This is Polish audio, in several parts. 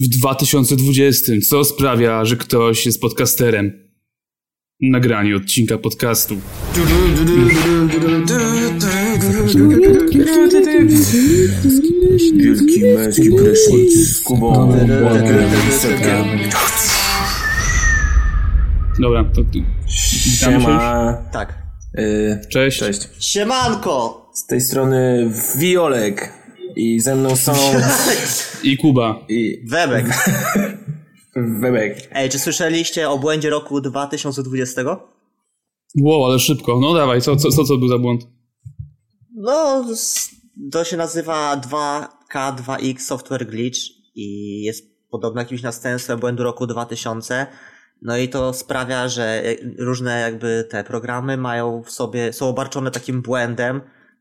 w 2020. Co sprawia, że ktoś jest podcasterem? Nagranie odcinka podcastu. Wielki męski prysznic z Kubą. Dobra, to ty. Siema. Tak. Y, Cześć. Cześć. Siemanko! Z tej strony Wiolek. I ze mną są... I Kuba. I Webek. Webek. Ej, czy słyszeliście o błędzie roku 2020? Wow, ale szybko. No dawaj, co, co, co to był za błąd? No, to się nazywa 2K2X Software Glitch i jest podobno jakimś następstwem błędu roku 2000. No i to sprawia, że e, różne jakby te programy mają w sobie, są obarczone takim błędem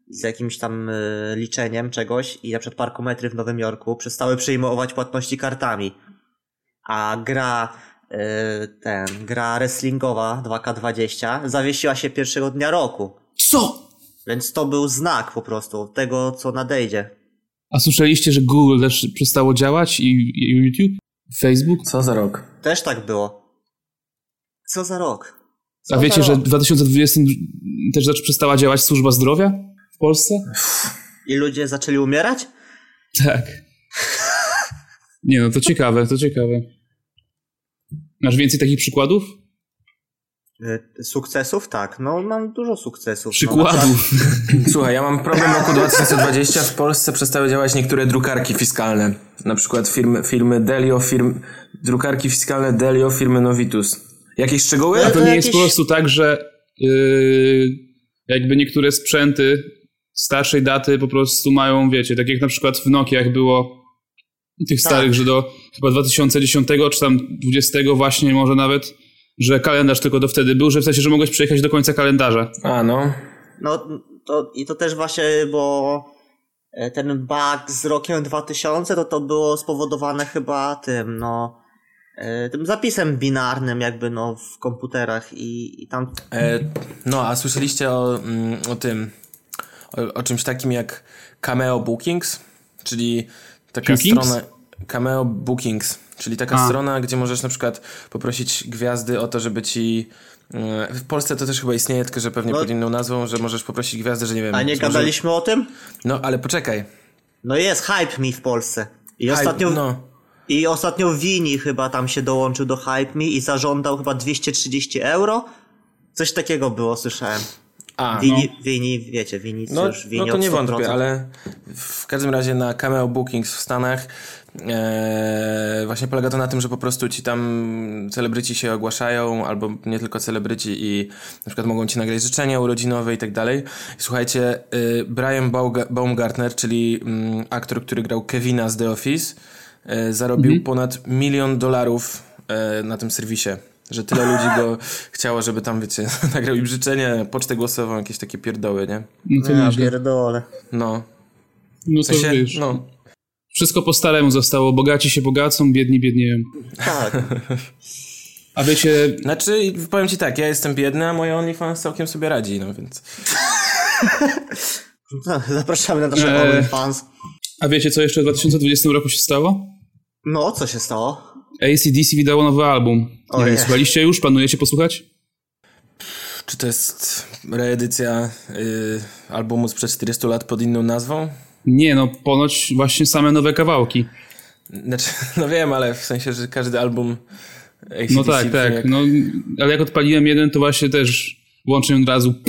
z jakimś tam e, liczeniem czegoś i na przykład parkometry w Nowym Jorku przestały przyjmować płatności kartami. A gra e, ten, gra wrestlingowa 2K20 zawiesiła się pierwszego dnia roku. Co? Więc to był znak po prostu tego, co nadejdzie. A słyszeliście, że Google też przestało działać i, i YouTube? Facebook? Co za rok? Też tak było. Co za rok? Co A wiecie, że w rok? 2020 też przestała działać służba zdrowia w Polsce? I ludzie zaczęli umierać? Tak. Nie no, to ciekawe, to ciekawe. Masz więcej takich przykładów? Y, Sukcesów? Tak. No, mam dużo sukcesów. No, Przykładów. Słuchaj, ja mam problem roku 2020. W Polsce przestały działać niektóre drukarki fiskalne. Na przykład firmy, firmy Delio, firm, drukarki fiskalne Delio, firmy Novitus. Jakieś szczegóły? A to to nie jest jakieś- po prostu tak, że yy, jakby niektóre sprzęty starszej daty po prostu mają, wiecie, tak jak na przykład w Nokiach było tych Tak. starych, że do chyba 2010 czy tam 20 właśnie może nawet, że kalendarz tylko do wtedy był, że w sensie, że mogłeś przejechać do końca kalendarza. A, no. No, to, i to też właśnie, bo e, ten bug z rokiem 2000 to to było spowodowane chyba tym, no, e, tym zapisem binarnym jakby, no, w komputerach i, i tam E, no, a słyszeliście o, mm, o tym, o, o czymś takim jak Cameo Bookings? Czyli taka Bookings? strona... Cameo Bookings, czyli taka A. strona, gdzie możesz na przykład poprosić gwiazdy o to, żeby ci... e, W Polsce to też chyba istnieje, tylko że pewnie No. pod inną nazwą, że możesz poprosić gwiazdy, że nie wiem... A nie może- gadaliśmy o tym? No, ale poczekaj. No jest Hype Me w Polsce. I Hype, ostatnio, No, i ostatnio Wini chyba tam się dołączył do Hype Me i zażądał chyba 230 euro. Coś takiego było, słyszałem. A, Wini, Wini wiecie, Wini No, już Wini no to nie 100%. wątpię, ale w każdym razie na Cameo Bookings w Stanach e, właśnie polega to na tym, że po prostu ci tam celebryci się ogłaszają, albo nie tylko celebryci i na przykład mogą ci nagrać życzenia urodzinowe i tak dalej. Słuchajcie, y, Brian Baumgartner, czyli mm, aktor, który grał Kevina z The Office, e, zarobił ponad milion dolarów e, na tym serwisie. Że tyle ludzi go chciało, żeby tam, wiecie, nagrał im życzenie, pocztę głosową, jakieś takie pierdoły, nie? No to Ja pierdolę. No. No W to sensie, wiesz, no. wszystko po staremu zostało. Bogaci się bogacą, biedni biednieją. Tak. A wiecie, Znaczy, powiem ci tak, ja jestem biedny, a moje OnlyFans całkiem sobie radzi, no więc... No, Zapraszamy na nasze Eee. OnlyFans. a wiecie co jeszcze w 2020 roku się stało? No, co się stało? ACDC wydało nowy album. Nie wiem, słuchaliście już? Planujecie posłuchać? Czy to jest reedycja y, albumu sprzed 40 lat pod inną nazwą? Nie, no ponoć właśnie same nowe kawałki. Znaczy, no wiem, ale w sensie, że każdy album AC/DC No tak, tak. jak- No, ale jak odpaliłem jeden, to właśnie też włączyłem od razu.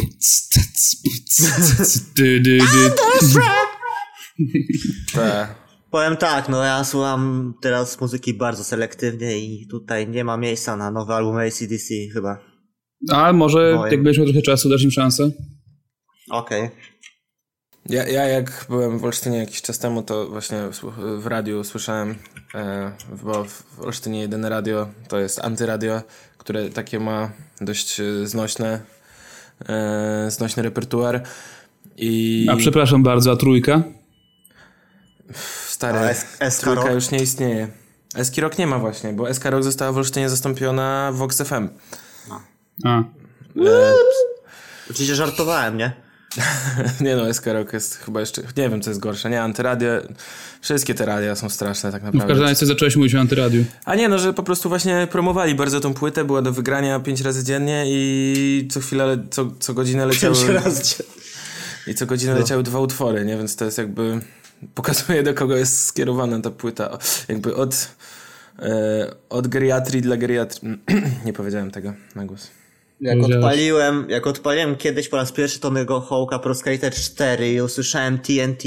Tak. Powiem tak, no ja słucham teraz muzyki bardzo selektywnie i tutaj nie ma miejsca na nowy album ACDC chyba. A może Boję. jak będziesz miał trochę czasu, dasz im szansę? Okej. Ja, ja jak byłem w Olsztynie jakiś czas temu, to właśnie w radiu słyszałem, e, bo w Olsztynie jedyne radio to jest antyradio, które takie ma dość e, znośne, e, znośny repertuar. I A przepraszam bardzo, a trójka? Stary, A trójka już nie istnieje. Eski Rock nie ma właśnie, bo SK Rock została w Olsztynie zastąpiona Vox FM. A. E, Oczywiście żartowałem, nie? nie no, SK Rock jest chyba jeszcze, nie wiem co jest gorsze, nie, antyradio, wszystkie te radia są straszne tak W naprawdę. każdym razie zacząłeś mówić o antyradiu. A nie, no, że po prostu właśnie promowali bardzo tą płytę, była do wygrania pięć razy dziennie i co chwilę, le- co, co godzinę leciały... Pięć razy. I co godzinę No. leciały dwa utwory, nie? Więc to jest jakby... Pokazuje do kogo jest skierowana ta płyta. Jakby od... E, od geriatrii dla geriatrii. nie powiedziałem tego na głos. Jak odpaliłem, jak odpaliłem kiedyś po raz pierwszy Tonego Hołka Pro Skater 4 i usłyszałem TNT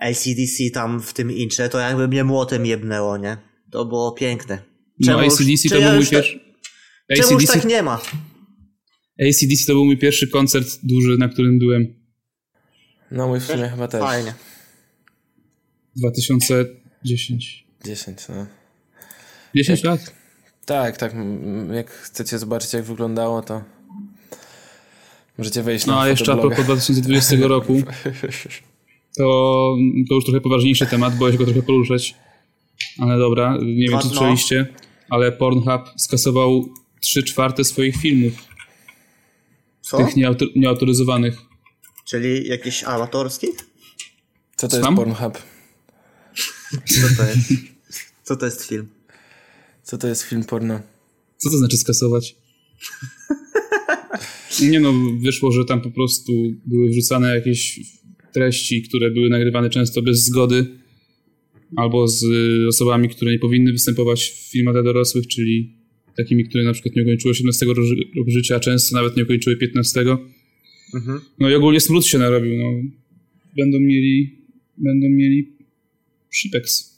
LCDC tam w tym intrze, to jakby mnie młotem jebnęło, nie? To było piękne. No już- ACDC czy to ja był mój tak- pierwszy... Czemu już ACDC, tak nie ma? ACDC to był mój pierwszy koncert duży, na którym byłem. No mój w sumie chyba też. Fajnie. 2010. 10, no. 10 lat? Tak, tak. Jak chcecie zobaczyć jak wyglądało, to możecie wejść na No a jeszcze a propos 2020 roku, to, to już trochę poważniejszy temat, boję się go trochę poruszać. Ale dobra, nie wiem czy No. słyszeliście, ale Pornhub skasował 3 czwarte swoich filmów, Co? tych nieautor- nieautoryzowanych. Czyli jakiś amatorski? Co to jest Sam? Pornhub? Co to jest? Co to jest film? Co to jest film porno? Co to znaczy skasować? Nie no, wyszło, że tam po prostu były wrzucane jakieś treści, które były nagrywane często bez zgody albo z osobami, które nie powinny występować w filmach dla dorosłych, czyli takimi, które na przykład nie ukończyły 18 roku ży- roku życia, a często nawet nie ukończyły 15. Mhm. No i ogólnie smród się narobił. No. Będą mieli będą mieli przypeks.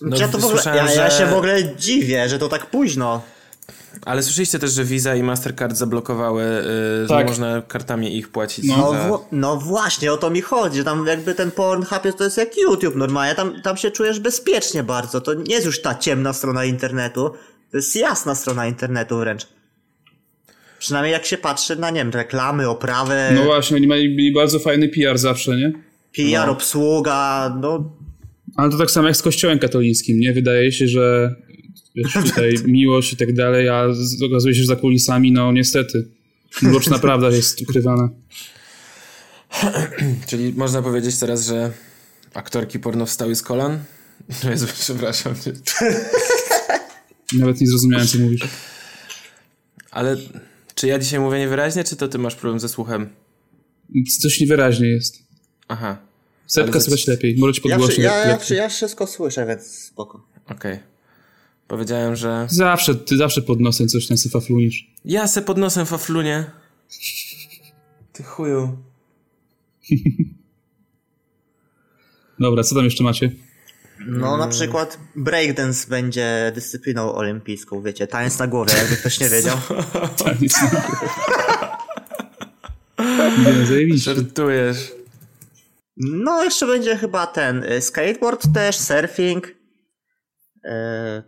No, ja, to w ogóle, ja, ja że- się w ogóle dziwię, że to tak późno. Ale słyszeliście też, że Visa i Mastercard zablokowały, yy, że Tak. nie można kartami ich płacić No. No, za... w, no właśnie, o to mi chodzi, że tam jakby ten Pornhub jest, to jest jak YouTube normalnie, tam, tam się czujesz bezpiecznie bardzo, to nie jest już ta ciemna strona internetu, to jest jasna strona internetu wręcz. Przynajmniej jak się patrzy na, nie wiem, reklamy, oprawę, No właśnie, oni mieli mieli bardzo fajny PR zawsze, nie? PR, no. obsługa, no Ale to tak samo jak z kościołem katolickim, nie? Wydaje się, że wiesz, tutaj miłość i tak dalej, a okazuje się, że za kulisami, no niestety, mroczna prawda jest ukrywana. Czyli można powiedzieć teraz, że aktorki porno wstały z kolan? Jezu, przepraszam. Nawet nie zrozumiałem, co mówisz. Ale czy ja dzisiaj mówię niewyraźnie, czy to ty masz problem ze słuchem? Coś niewyraźnie jest. Aha, Sepka słychać lepiej, może ci ja, podgłośnię ja, ja, lepiej. ja wszystko słyszę, więc spoko. okej. Powiedziałem, że... Zawsze, ty zawsze pod nosem coś tam syfaflunisz. Ja se pod nosem faflunie. Ty chuju. Dobra, co tam jeszcze macie? No na przykład breakdance będzie dyscypliną olimpijską, wiecie, tańc na głowie, jakby ktoś nie wiedział. Nie Nie, zajebiście. Żartujesz. No, jeszcze będzie chyba ten y, skateboard też, surfing. E,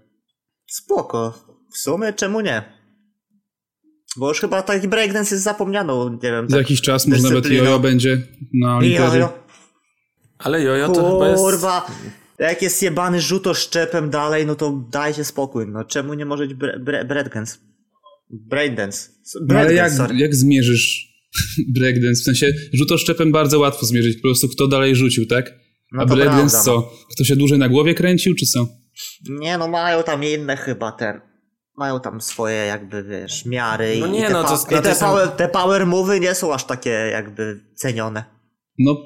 spoko. W sumie czemu nie? Bo już chyba taki breakdance jest zapomnianą, nie wiem. Za Tak, jakiś czas może nawet jojo będzie na olimpiadzie. jojo. Ale jojo to chyba jest... Kurwa, jak jest jebany rzutoszczepem dalej, no to dajcie spokój. No czemu nie może być bre, bre, breakdance? Breakdance. No ale jak, Breakdance, sorry. jak zmierzysz breakdance? W sensie rzutoszczepem bardzo łatwo zmierzyć, po prostu kto dalej rzucił, tak? No A breakdance prawda, no. co? Kto się dłużej na głowie kręcił, czy co? Nie no, mają tam inne chyba ten. Mają tam swoje jakby, wiesz, miary No i, nie, te, no to pa- z- i te, sam- power, te power move'y nie są aż takie jakby cenione. No,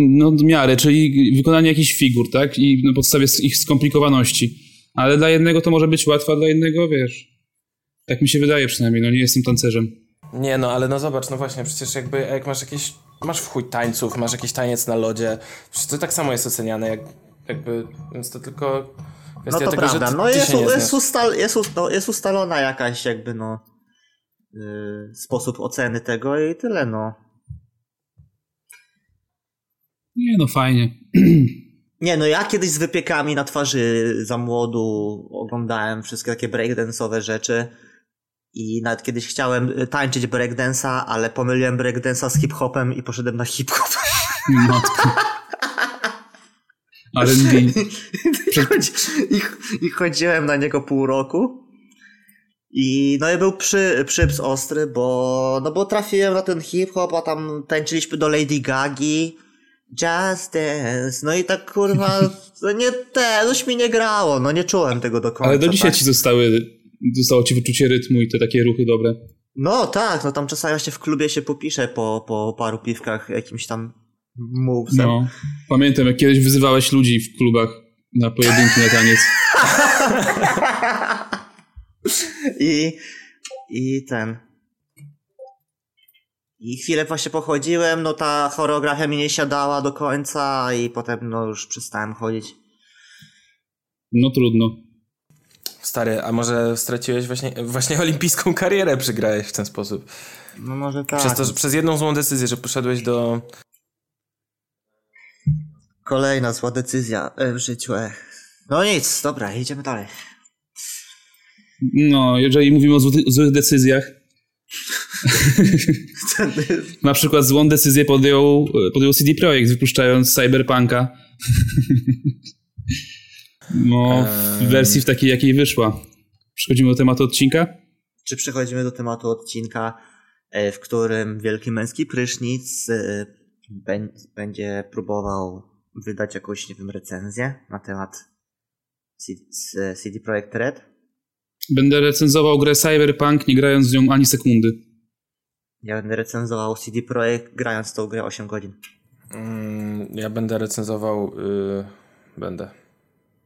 no miarę, czyli wykonanie jakichś figur, tak? I na podstawie ich skomplikowaności. Ale dla jednego to może być łatwe, a dla innego, wiesz... Tak mi się wydaje przynajmniej, no nie jestem tancerzem. Nie no, ale no zobacz, no właśnie, przecież jakby jak masz jakieś... Masz w chuj tańców, masz jakiś taniec na lodzie, przecież to tak samo jest oceniane, jak jakby... Więc to tylko... No to tego, prawda, że ty, no jest, jest, ustal, jest, no jest ustalona jakaś jakby no yy, sposób oceny tego i tyle no. Nie no, fajnie. Nie no, ja kiedyś z wypiekami na twarzy za młodu oglądałem wszystkie takie breakdance'owe rzeczy i nawet kiedyś chciałem y, tańczyć breakdance'a, ale pomyliłem breakdance'a z hip-hopem i poszedłem na hip-hop. Matko. R&B. I, I chodziłem na niego pół roku I no i był przy, przyps ostry, bo no bo trafiłem na ten hip-hop, a tam tańczyliśmy do Lady Gagi. Just Dance. No i tak kurwa, no nie te, coś mi nie grało, no nie czułem tego do końca. Ale do dzisiaj tak. ci zostały, zostało ci wyczucie rytmu i te takie ruchy dobre. No tak, no tam czasami właśnie w klubie się popiszę po, po paru piwkach jakimś tam movesem. No. Pamiętam, jak kiedyś wyzywałeś ludzi w klubach na pojedynki na taniec. I, I ten. I chwilę właśnie pochodziłem, no ta choreografia mi nie siadała do końca i potem no już przestałem chodzić. No trudno. Stary, a może straciłeś właśnie, właśnie olimpijską karierę przygrałeś w ten sposób? No może tak. Przez, to, że, przez jedną złą decyzję, że poszedłeś do... Kolejna zła decyzja e, w życiu. Ech. No nic, dobra, idziemy dalej. No, jeżeli mówimy o złych, złych decyzjach, na przykład złą decyzję podjął, podjął CD Projekt, wypuszczając Cyberpunka. No, w wersji w takiej, jakiej wyszła. Przechodzimy do tematu odcinka? Czy przechodzimy do tematu odcinka, e, w którym Wielki Męski Prysznic e, bę- będzie próbował wydać jakąś, nie wiem, recenzję na temat CD Projekt Red? Będę recenzował grę Cyberpunk, nie grając w nią ani sekundy. Ja będę recenzował CD Projekt grając tą grę 8 godzin. Mm, ja będę recenzował... Yy, będę.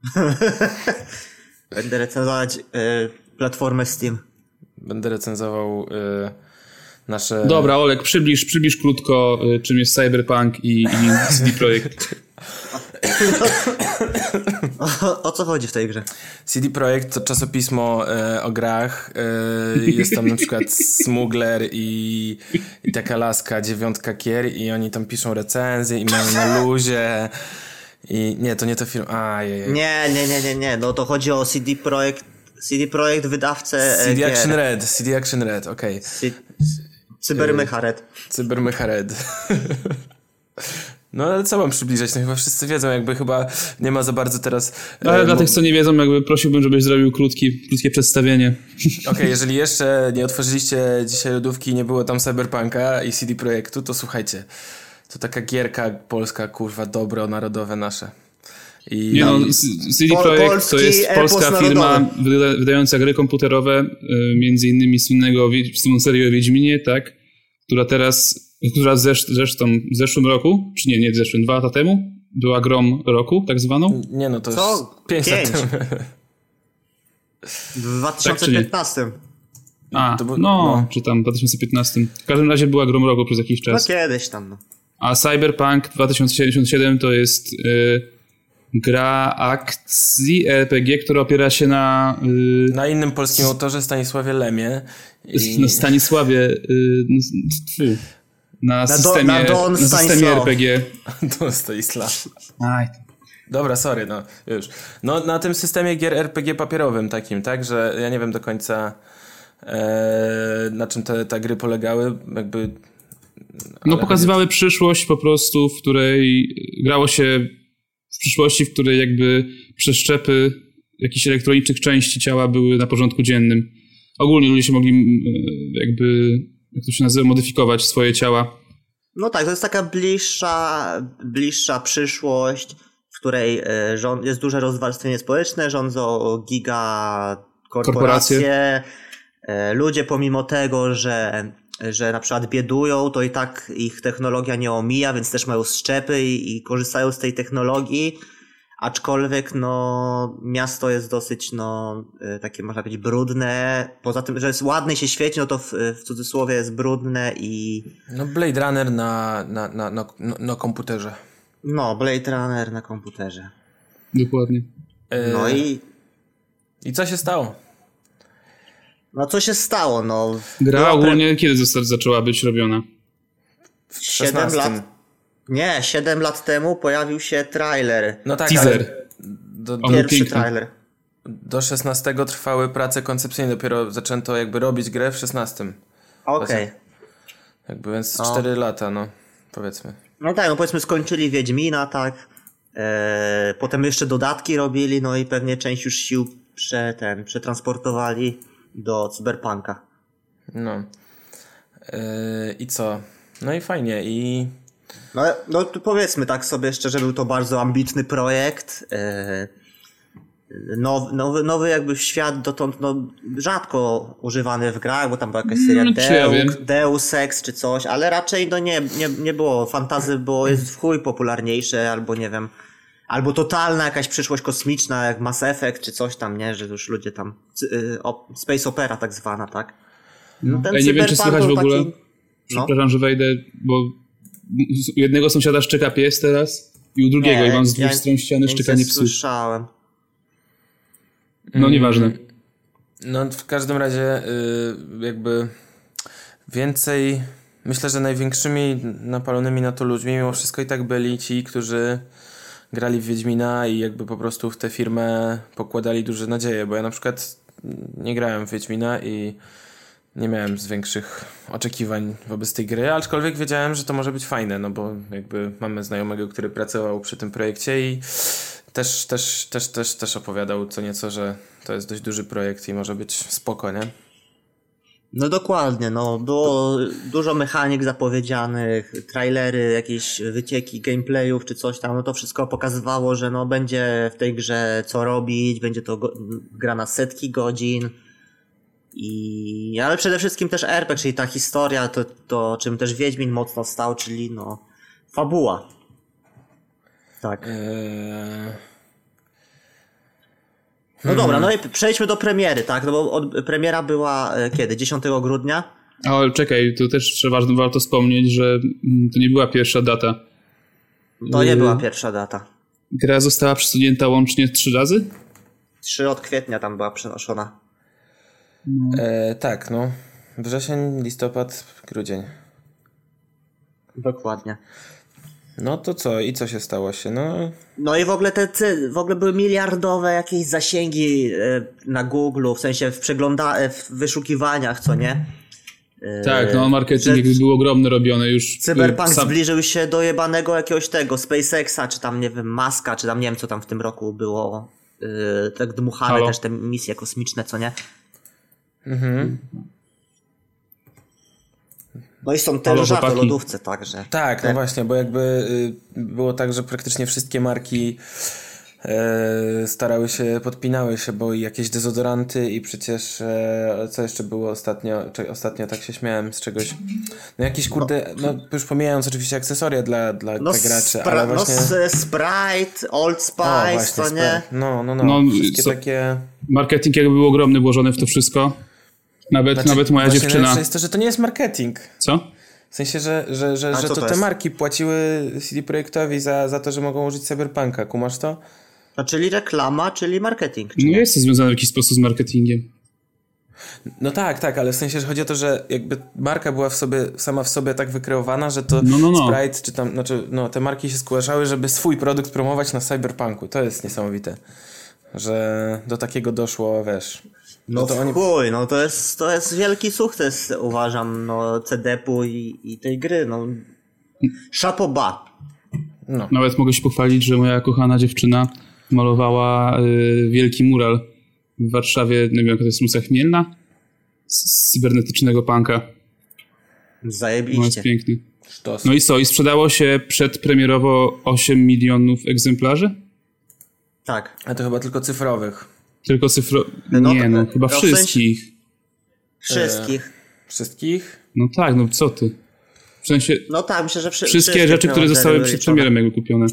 Będę recenzować e, platformę Steam. Będę recenzował yy, nasze... Dobra, Olek, przybliż, przybliż krótko, y, czym jest Cyberpunk i, i CD Projekt. O, o co chodzi w tej grze? CD Projekt to czasopismo e, o grach. E, jest tam na przykład Smuggler i, i taka laska dziewiątka kier i oni tam piszą recenzje i mają na luzie. I nie, to nie to film. A, je, je. Nie, nie, nie, nie, nie. No to chodzi o CD Projekt, CD Projekt wydawcę e, CD gier. Action Red, CD Action Red, okej. Cy- Cybermecha Red. Cybermecha Red. No ale co mam przybliżać? No chyba wszyscy wiedzą, jakby chyba nie ma za bardzo teraz... e, Ale dla tych, co nie wiedzą, jakby prosiłbym, żebyś zrobił krótki, krótkie przedstawienie. Okej, jeżeli jeszcze nie otworzyliście dzisiaj lodówki i nie było tam Cyberpunka i CD Projektu, to słuchajcie. To taka gierka polska, kurwa, dobro narodowe nasze. I Nie no, CD Projekt to jest polska firma wyda- wydająca gry komputerowe, y, między innymi słynnego, słynną serię o Wiedźminie, tak? Która teraz, która zesz, zresztą w zeszłym roku, czy nie, nie w zeszłym, dwa lata temu, była grom roku, tak zwaną. nie no, to Co? już 5 Pięć. lat temu. W 2015. A, To no, był- no. czy tam w 2015. W każdym razie była grom roku przez jakiś No czas. kiedyś tam. No. A Cyberpunk 2077 to jest y, gra akcji RPG, która opiera się na, y, Na innym polskim autorze Stanisławie Lemie. I... na Stanisławie, y, no, na, do- systemie, na Don na systemie Stanisław. RPG. Do Stanisław. Aj, Dobra, sorry, no już. No na tym systemie gier RPG papierowym takim, tak, że ja nie wiem do końca e, na czym te, te gry polegały, jakby... no pokazywały przyszłość po prostu, w której grało się w przyszłości, w której jakby przeszczepy jakichś elektronicznych części ciała były na porządku dziennym. Ogólnie ludzie się mogli y, jakby, jak to się nazywa, modyfikować swoje ciała. no tak, to jest taka bliższa, bliższa przyszłość, w której e, rząd, jest duże rozwarstwienie społeczne, rządzą giga korporacje. Korporacje. E, Ludzie pomimo tego, że, że na przykład biedują, to i tak ich technologia nie omija, więc też mają szczepy i, i korzystają z tej technologii. Aczkolwiek no, miasto jest dosyć no, e, takie można powiedzieć brudne. Poza tym, że jest ładne i się świeci, no to w, w cudzysłowie jest brudne i No Blade Runner na, na, na, na, na, na komputerze. no, Blade Runner na komputerze. Dokładnie. E, No i I co się stało? No co się stało? No, Gra była pre- ogólnie kiedy zosta- zaczęła być robiona? W 7 16. lat. Nie, 7 lat temu pojawił się trailer. No tak, Teaser. Do, do, Pierwszy piękny. trailer. do 16 trwały prace koncepcyjne, dopiero zaczęto jakby robić grę w 16. Okej. Jakby więc No. 4 lata, no powiedzmy. No tak, no powiedzmy skończyli Wiedźmina, tak. Eee, potem jeszcze dodatki robili, no i pewnie część już sił prze, ten, przetransportowali do Cyberpunka. No. Yy, I co? No i fajnie. I no, no powiedzmy tak sobie szczerze, był to bardzo ambitny projekt. Nowy, nowy, nowy jakby świat dotąd no, rzadko używany w grach, bo tam była jakaś seria no, Deus, ja Deus Ex czy coś, ale raczej no nie, nie, nie było. Fantazy było, jest w chuj popularniejsze, albo nie wiem, albo totalna jakaś przyszłość kosmiczna, jak Mass Effect czy coś tam, nie, że już ludzie tam, y, space opera tak zwana, tak? No, ten nie wiem, czy słychać w ogóle, taki, no. przepraszam, że wejdę, bo u jednego sąsiada szczeka pies teraz i u drugiego, nie, i mam z dwóch ja, stron ściany szczekanie psów. słyszałem. No nieważne. No w każdym razie yy, jakby więcej myślę, że największymi napalonymi na to ludźmi mimo wszystko i tak byli ci, którzy grali w Wiedźmina i jakby po prostu w tę firmę pokładali duże nadzieje, bo ja na przykład nie grałem w Wiedźmina i nie miałem z większych oczekiwań wobec tej gry, aczkolwiek wiedziałem, że to może być fajne, no bo jakby mamy znajomego, który pracował przy tym projekcie i też, też, też, też, też opowiadał co nieco, że to jest dość duży projekt i może być spoko, nie? No dokładnie, no było dużo mechanik zapowiedzianych, trailery, jakieś wycieki gameplayów czy coś tam, no to wszystko pokazywało, że no będzie w tej grze co robić, będzie to gra na setki godzin i ale przede wszystkim też RPG, czyli ta historia, to, to czym też Wiedźmin mocno stał, czyli no fabuła. Tak. Eee... No dobra, hmm. no i przejdźmy do premiery, tak? No bo od, premiera była e, kiedy? 10 grudnia? Ale czekaj, to też trzeba, warto wspomnieć, że mm, to nie była pierwsza data. To nie była pierwsza data. Gra została przesunięta łącznie trzy razy? Trzy od kwietnia tam była przenoszona. No. E, tak, no. Wrzesień, listopad, grudzień. Dokładnie. No to co? I co się stało się? No, no i w ogóle te, w ogóle były miliardowe jakieś zasięgi e, na Google, w sensie w przegląda e, w wyszukiwaniach, co nie? E, tak, no marketing jakby był ogromny robiony już. Cyberpunk sam... zbliżył się do jebanego jakiegoś tego SpaceXa, czy tam nie wiem, Maska, czy tam nie wiem co tam w tym roku było. tak dmuchane Halo? też te misje kosmiczne, co nie? Mhm. No i są te żarty lodówce także. Tak, no właśnie, bo jakby y, było tak, że praktycznie wszystkie marki e, starały się, podpinały się, bo i jakieś dezodoranty i przecież e, co jeszcze było ostatnio, ostatnio tak się śmiałem z czegoś, no jakieś kurde, no, no już pomijając oczywiście akcesoria dla, dla, no, graczy, ale no właśnie... No Sprite, Old Spice, o, właśnie, to nie? No, no, no, no wszystkie co, takie... Marketing jakby był ogromny włożony w to wszystko. Nawet, znaczy, nawet moja dziewczyna. jest to, że to nie jest marketing. Co? W sensie, że, że, że, że to, to te marki płaciły CD Projektowi za, za to, że mogą użyć Cyberpunka. Kumasz to? No, czyli reklama, czyli marketing. Czy nie jest to związane w jakiś sposób z marketingiem. No tak, tak, ale w sensie, że chodzi o to, że jakby marka była w sobie, sama w sobie tak wykreowana, że to no, no, no. Sprite, czy tam, znaczy, no, te marki się zgłaszały, żeby swój produkt promować na Cyberpunku. To jest niesamowite, że do takiego doszło, wiesz. No, no to oni... chuj, no to jest, to jest wielki sukces, uważam, no, CD-pu i, i tej gry, no. Szapoba. No. Nawet mogę się pochwalić, że moja kochana dziewczyna malowała y, wielki mural w Warszawie, nie wiem, jak to jest ulica Chmielna, z cybernetycznego punka. Zajebiście. No jest piękny. Sztos. No i co? I sprzedało się przedpremierowo 8 milionów egzemplarzy? Tak. A to chyba tylko cyfrowych. Tylko cyfro... No, nie, no, chyba no, wszystkich. Wszystkich. E, wszystkich? No tak, no co ty? W sensie... No tak, myślę, że wszy wszystkie rzeczy, które zostały przed premierem jego kupione.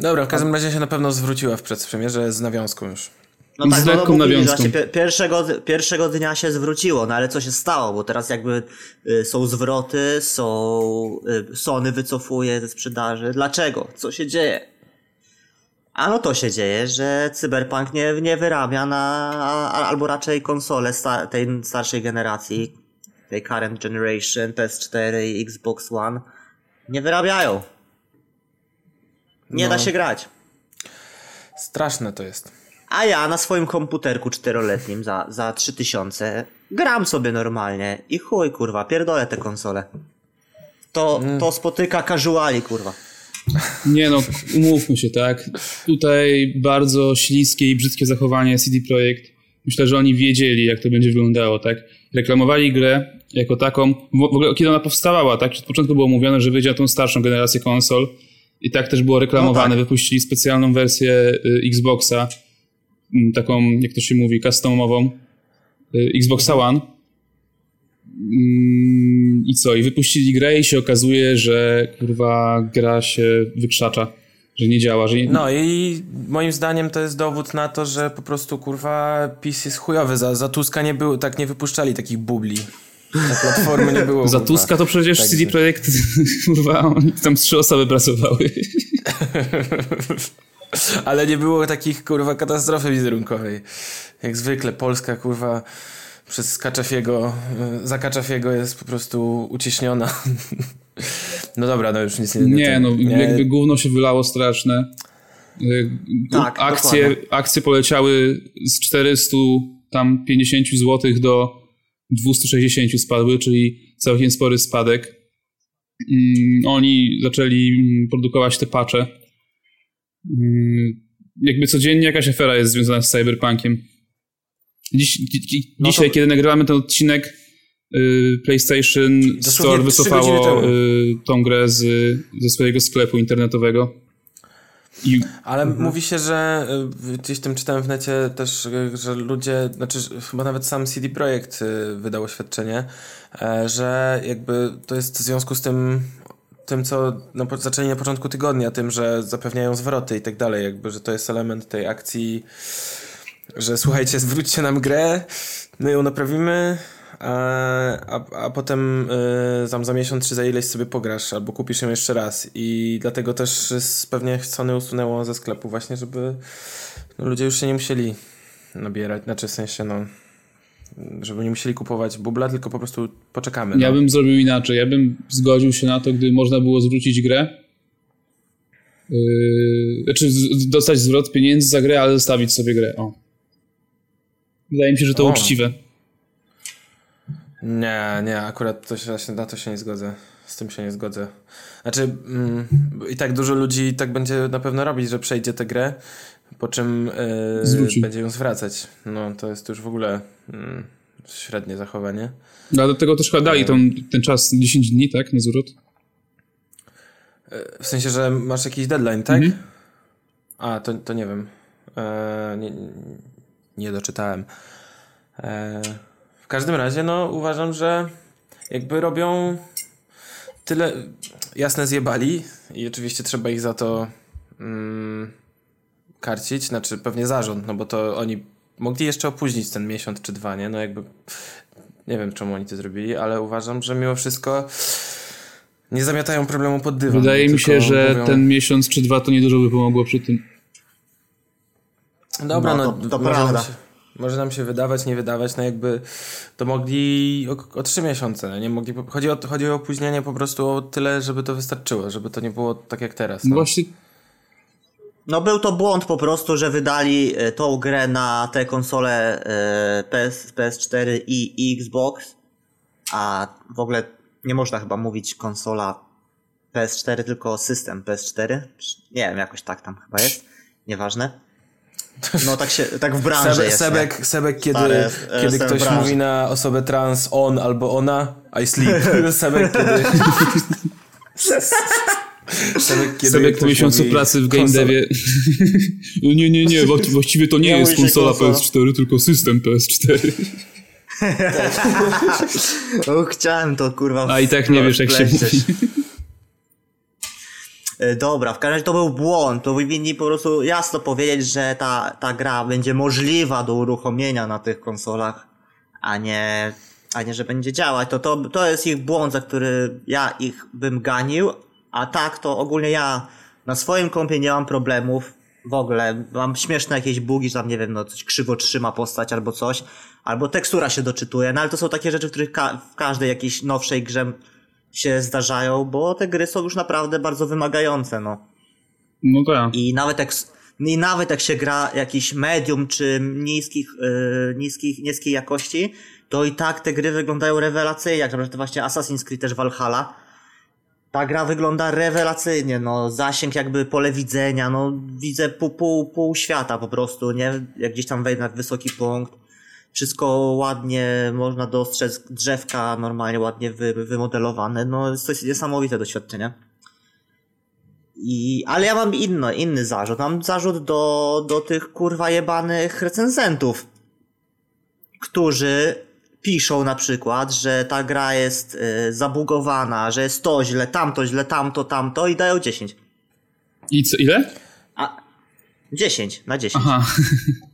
Dobra, w każdym razie się na pewno zwróciła w przedpremierze z nawiązką już. No tak, z no, lekką no, nawiązką. pierwszego, pierwszego dnia się zwróciło, no ale co się stało? Bo teraz jakby y, są zwroty, są... Y, Sony wycofuje ze sprzedaży. Dlaczego? Co się dzieje? A no to się dzieje, że Cyberpunk nie, nie wyrabia na, albo raczej konsole sta, tej starszej generacji, tej current generation, PS4 i Xbox One, nie wyrabiają. Nie no. da się grać. Straszne to jest. A ja na swoim komputerku czteroletnim za, za 3000 gram sobie normalnie i chuj kurwa, pierdolę te konsole. To, mm. to spotyka casuali kurwa. Nie no, umówmy się, tak? Tutaj bardzo śliskie i brzydkie zachowanie CD Projekt myślę, że oni wiedzieli, jak to będzie wyglądało, tak? Reklamowali grę jako taką, w ogóle kiedy ona powstawała, tak? Od początku było mówione, że wyjdzie na tą starszą generację konsol i tak też było reklamowane. No tak. Wypuścili specjalną wersję y, Xboxa, mm, taką, jak to się mówi, customową, y, Xboxa One. Mm, I co? I wypuścili grę i się okazuje, że kurwa gra się wykrzacza że nie działa. Że nie... No i moim zdaniem to jest dowód na to, że po prostu kurwa PiS jest chujowy. Za, za Tuska nie było, tak nie wypuszczali takich bubli. Na platformy nie było. Za Tuska to przecież tak CD Projekt, kurwa, tam trzy osoby pracowały. Ale nie było takich kurwa katastrofy wizerunkowej. Jak zwykle Polska kurwa przez Kaczafiego, za Kaczafiego jest po prostu uciśniona. No dobra, no już nic nie... Nie, no nie. jakby gówno się wylało straszne. Y, tak, akcje, akcje poleciały z 400 tam 50 zł do 260 spadły, czyli całkiem spory spadek. Mm, oni zaczęli produkować te pacze. Mm, jakby codziennie jakaś afera jest związana z cyberpunkiem. Dziś, no dzisiaj, to... kiedy nagrywamy ten odcinek, y, PlayStation Store wycofało y, tą grę z, ze swojego sklepu internetowego. I... Ale mhm. mówi się, że y, gdzieś tym czytałem w necie też, że ludzie, znaczy chyba nawet sam CD Projekt wydał oświadczenie, e, że jakby to jest w związku z tym tym, co no, zaczęli na początku tygodnia, tym, że zapewniają zwroty i tak dalej, jakby, że to jest element tej akcji że słuchajcie, zwróćcie nam grę, my ją naprawimy, a, a, potem y, tam za miesiąc czy za ileś sobie pograsz, albo kupisz ją jeszcze raz. I dlatego też pewnie Sony usunęło ze sklepu właśnie, żeby no, ludzie już się nie musieli nabierać, znaczy w sensie no żeby nie musieli kupować bubla, tylko po prostu poczekamy. Ja no. bym zrobił inaczej. Ja bym zgodził się na to, gdy można było zwrócić grę. Yy, znaczy dostać zwrot pieniędzy za grę, ale zostawić sobie grę. O. Wydaje mi się, że to o. uczciwe. Nie, nie, akurat to się, na to się nie zgodzę. Z tym się nie zgodzę. Znaczy, mm, i tak dużo ludzi tak będzie na pewno robić, że przejdzie tę grę, po czym yy, będzie ją zwracać. No, to jest już w ogóle mm, średnie zachowanie. No, a do tego też chyba dali tą, ten czas 10 dni, tak, na zwrot? W sensie, że masz jakiś deadline, tak? Mhm. A, to, to nie wiem. Eee, nie, nie doczytałem. E, w każdym razie, no uważam, że jakby robią tyle. Jasne, zjebali i oczywiście trzeba ich za to mm, karcić, znaczy pewnie zarząd, no bo to oni mogli jeszcze opóźnić ten miesiąc czy dwa, nie? No jakby nie wiem, czemu oni to zrobili, ale uważam, że mimo wszystko nie zamiatają problemu pod dywan. Wydaje mi się, że mówią... ten miesiąc czy dwa to niedużo by pomogło przy tym. Dobra, no, no to, to może, prawda. Się, może nam się wydawać, nie wydawać, no jakby to mogli o, o trzy miesiące, no nie mogli, chodzi o, chodzi o opóźnienie po prostu o tyle, żeby to wystarczyło, żeby to nie było tak jak teraz. No. Właśnie no był to błąd po prostu, że wydali e, tą grę na te konsole e, PS, PS4 i Xbox, a w ogóle nie można chyba mówić konsola PS4, tylko system PS4. Nie wiem, jakoś tak tam chyba jest. Nieważne. No tak się, tak w branży Sebe, jest. Sebek, Sebek kiedy, Stary, kiedy ktoś mówi na osobę trans on albo ona, I sleep. Sebek kiedy... Sebek, kiedy Sebek po miesiącu mówi... pracy w game devie. nie, nie, nie, właściwie to nie, nie jest konsola PS4, tylko system PS4. o, chciałem to kurwa. A i tak nie wiesz jak się mówi. E, dobra, w każdym razie to był błąd. To powinni po prostu jasno powiedzieć, że ta, ta gra będzie możliwa do uruchomienia na tych konsolach, a nie, a nie, że będzie działać. To, to, to jest ich błąd, za który ja ich bym ganił, a tak to ogólnie ja na swoim kompie nie mam problemów. W ogóle mam śmieszne jakieś bugi, tam nie wiem, no coś krzywo trzyma postać albo coś, albo tekstura się doczytuje, no ale to są takie rzeczy, których ka w każdej jakiejś nowszej grze się zdarzają, bo te gry są już naprawdę bardzo wymagające, no. No tak. I nawet jak, i nawet jak się gra jakiś medium czy niskich, yy, niskich, niskiej jakości, to i tak te gry wyglądają rewelacyjnie, jak na przykład właśnie Assassin's Creed też Valhalla. Ta gra wygląda rewelacyjnie, no, zasięg jakby pole widzenia, no, widzę pół, pół, pół świata po prostu, nie? Jak gdzieś tam wejdę na wysoki punkt Wszystko ładnie, można dostrzec drzewka normalnie ładnie wy, wymodelowane. No jest to niesamowite doświadczenie. I, ale ja mam inno, inny zarzut. Mam zarzut do, do tych kurwa jebanych recenzentów, którzy piszą na przykład, że ta gra jest y, zabugowana, że jest to źle, tamto źle, tamto, tamto i dają 10. I co, ile? A 10 na 10. Aha.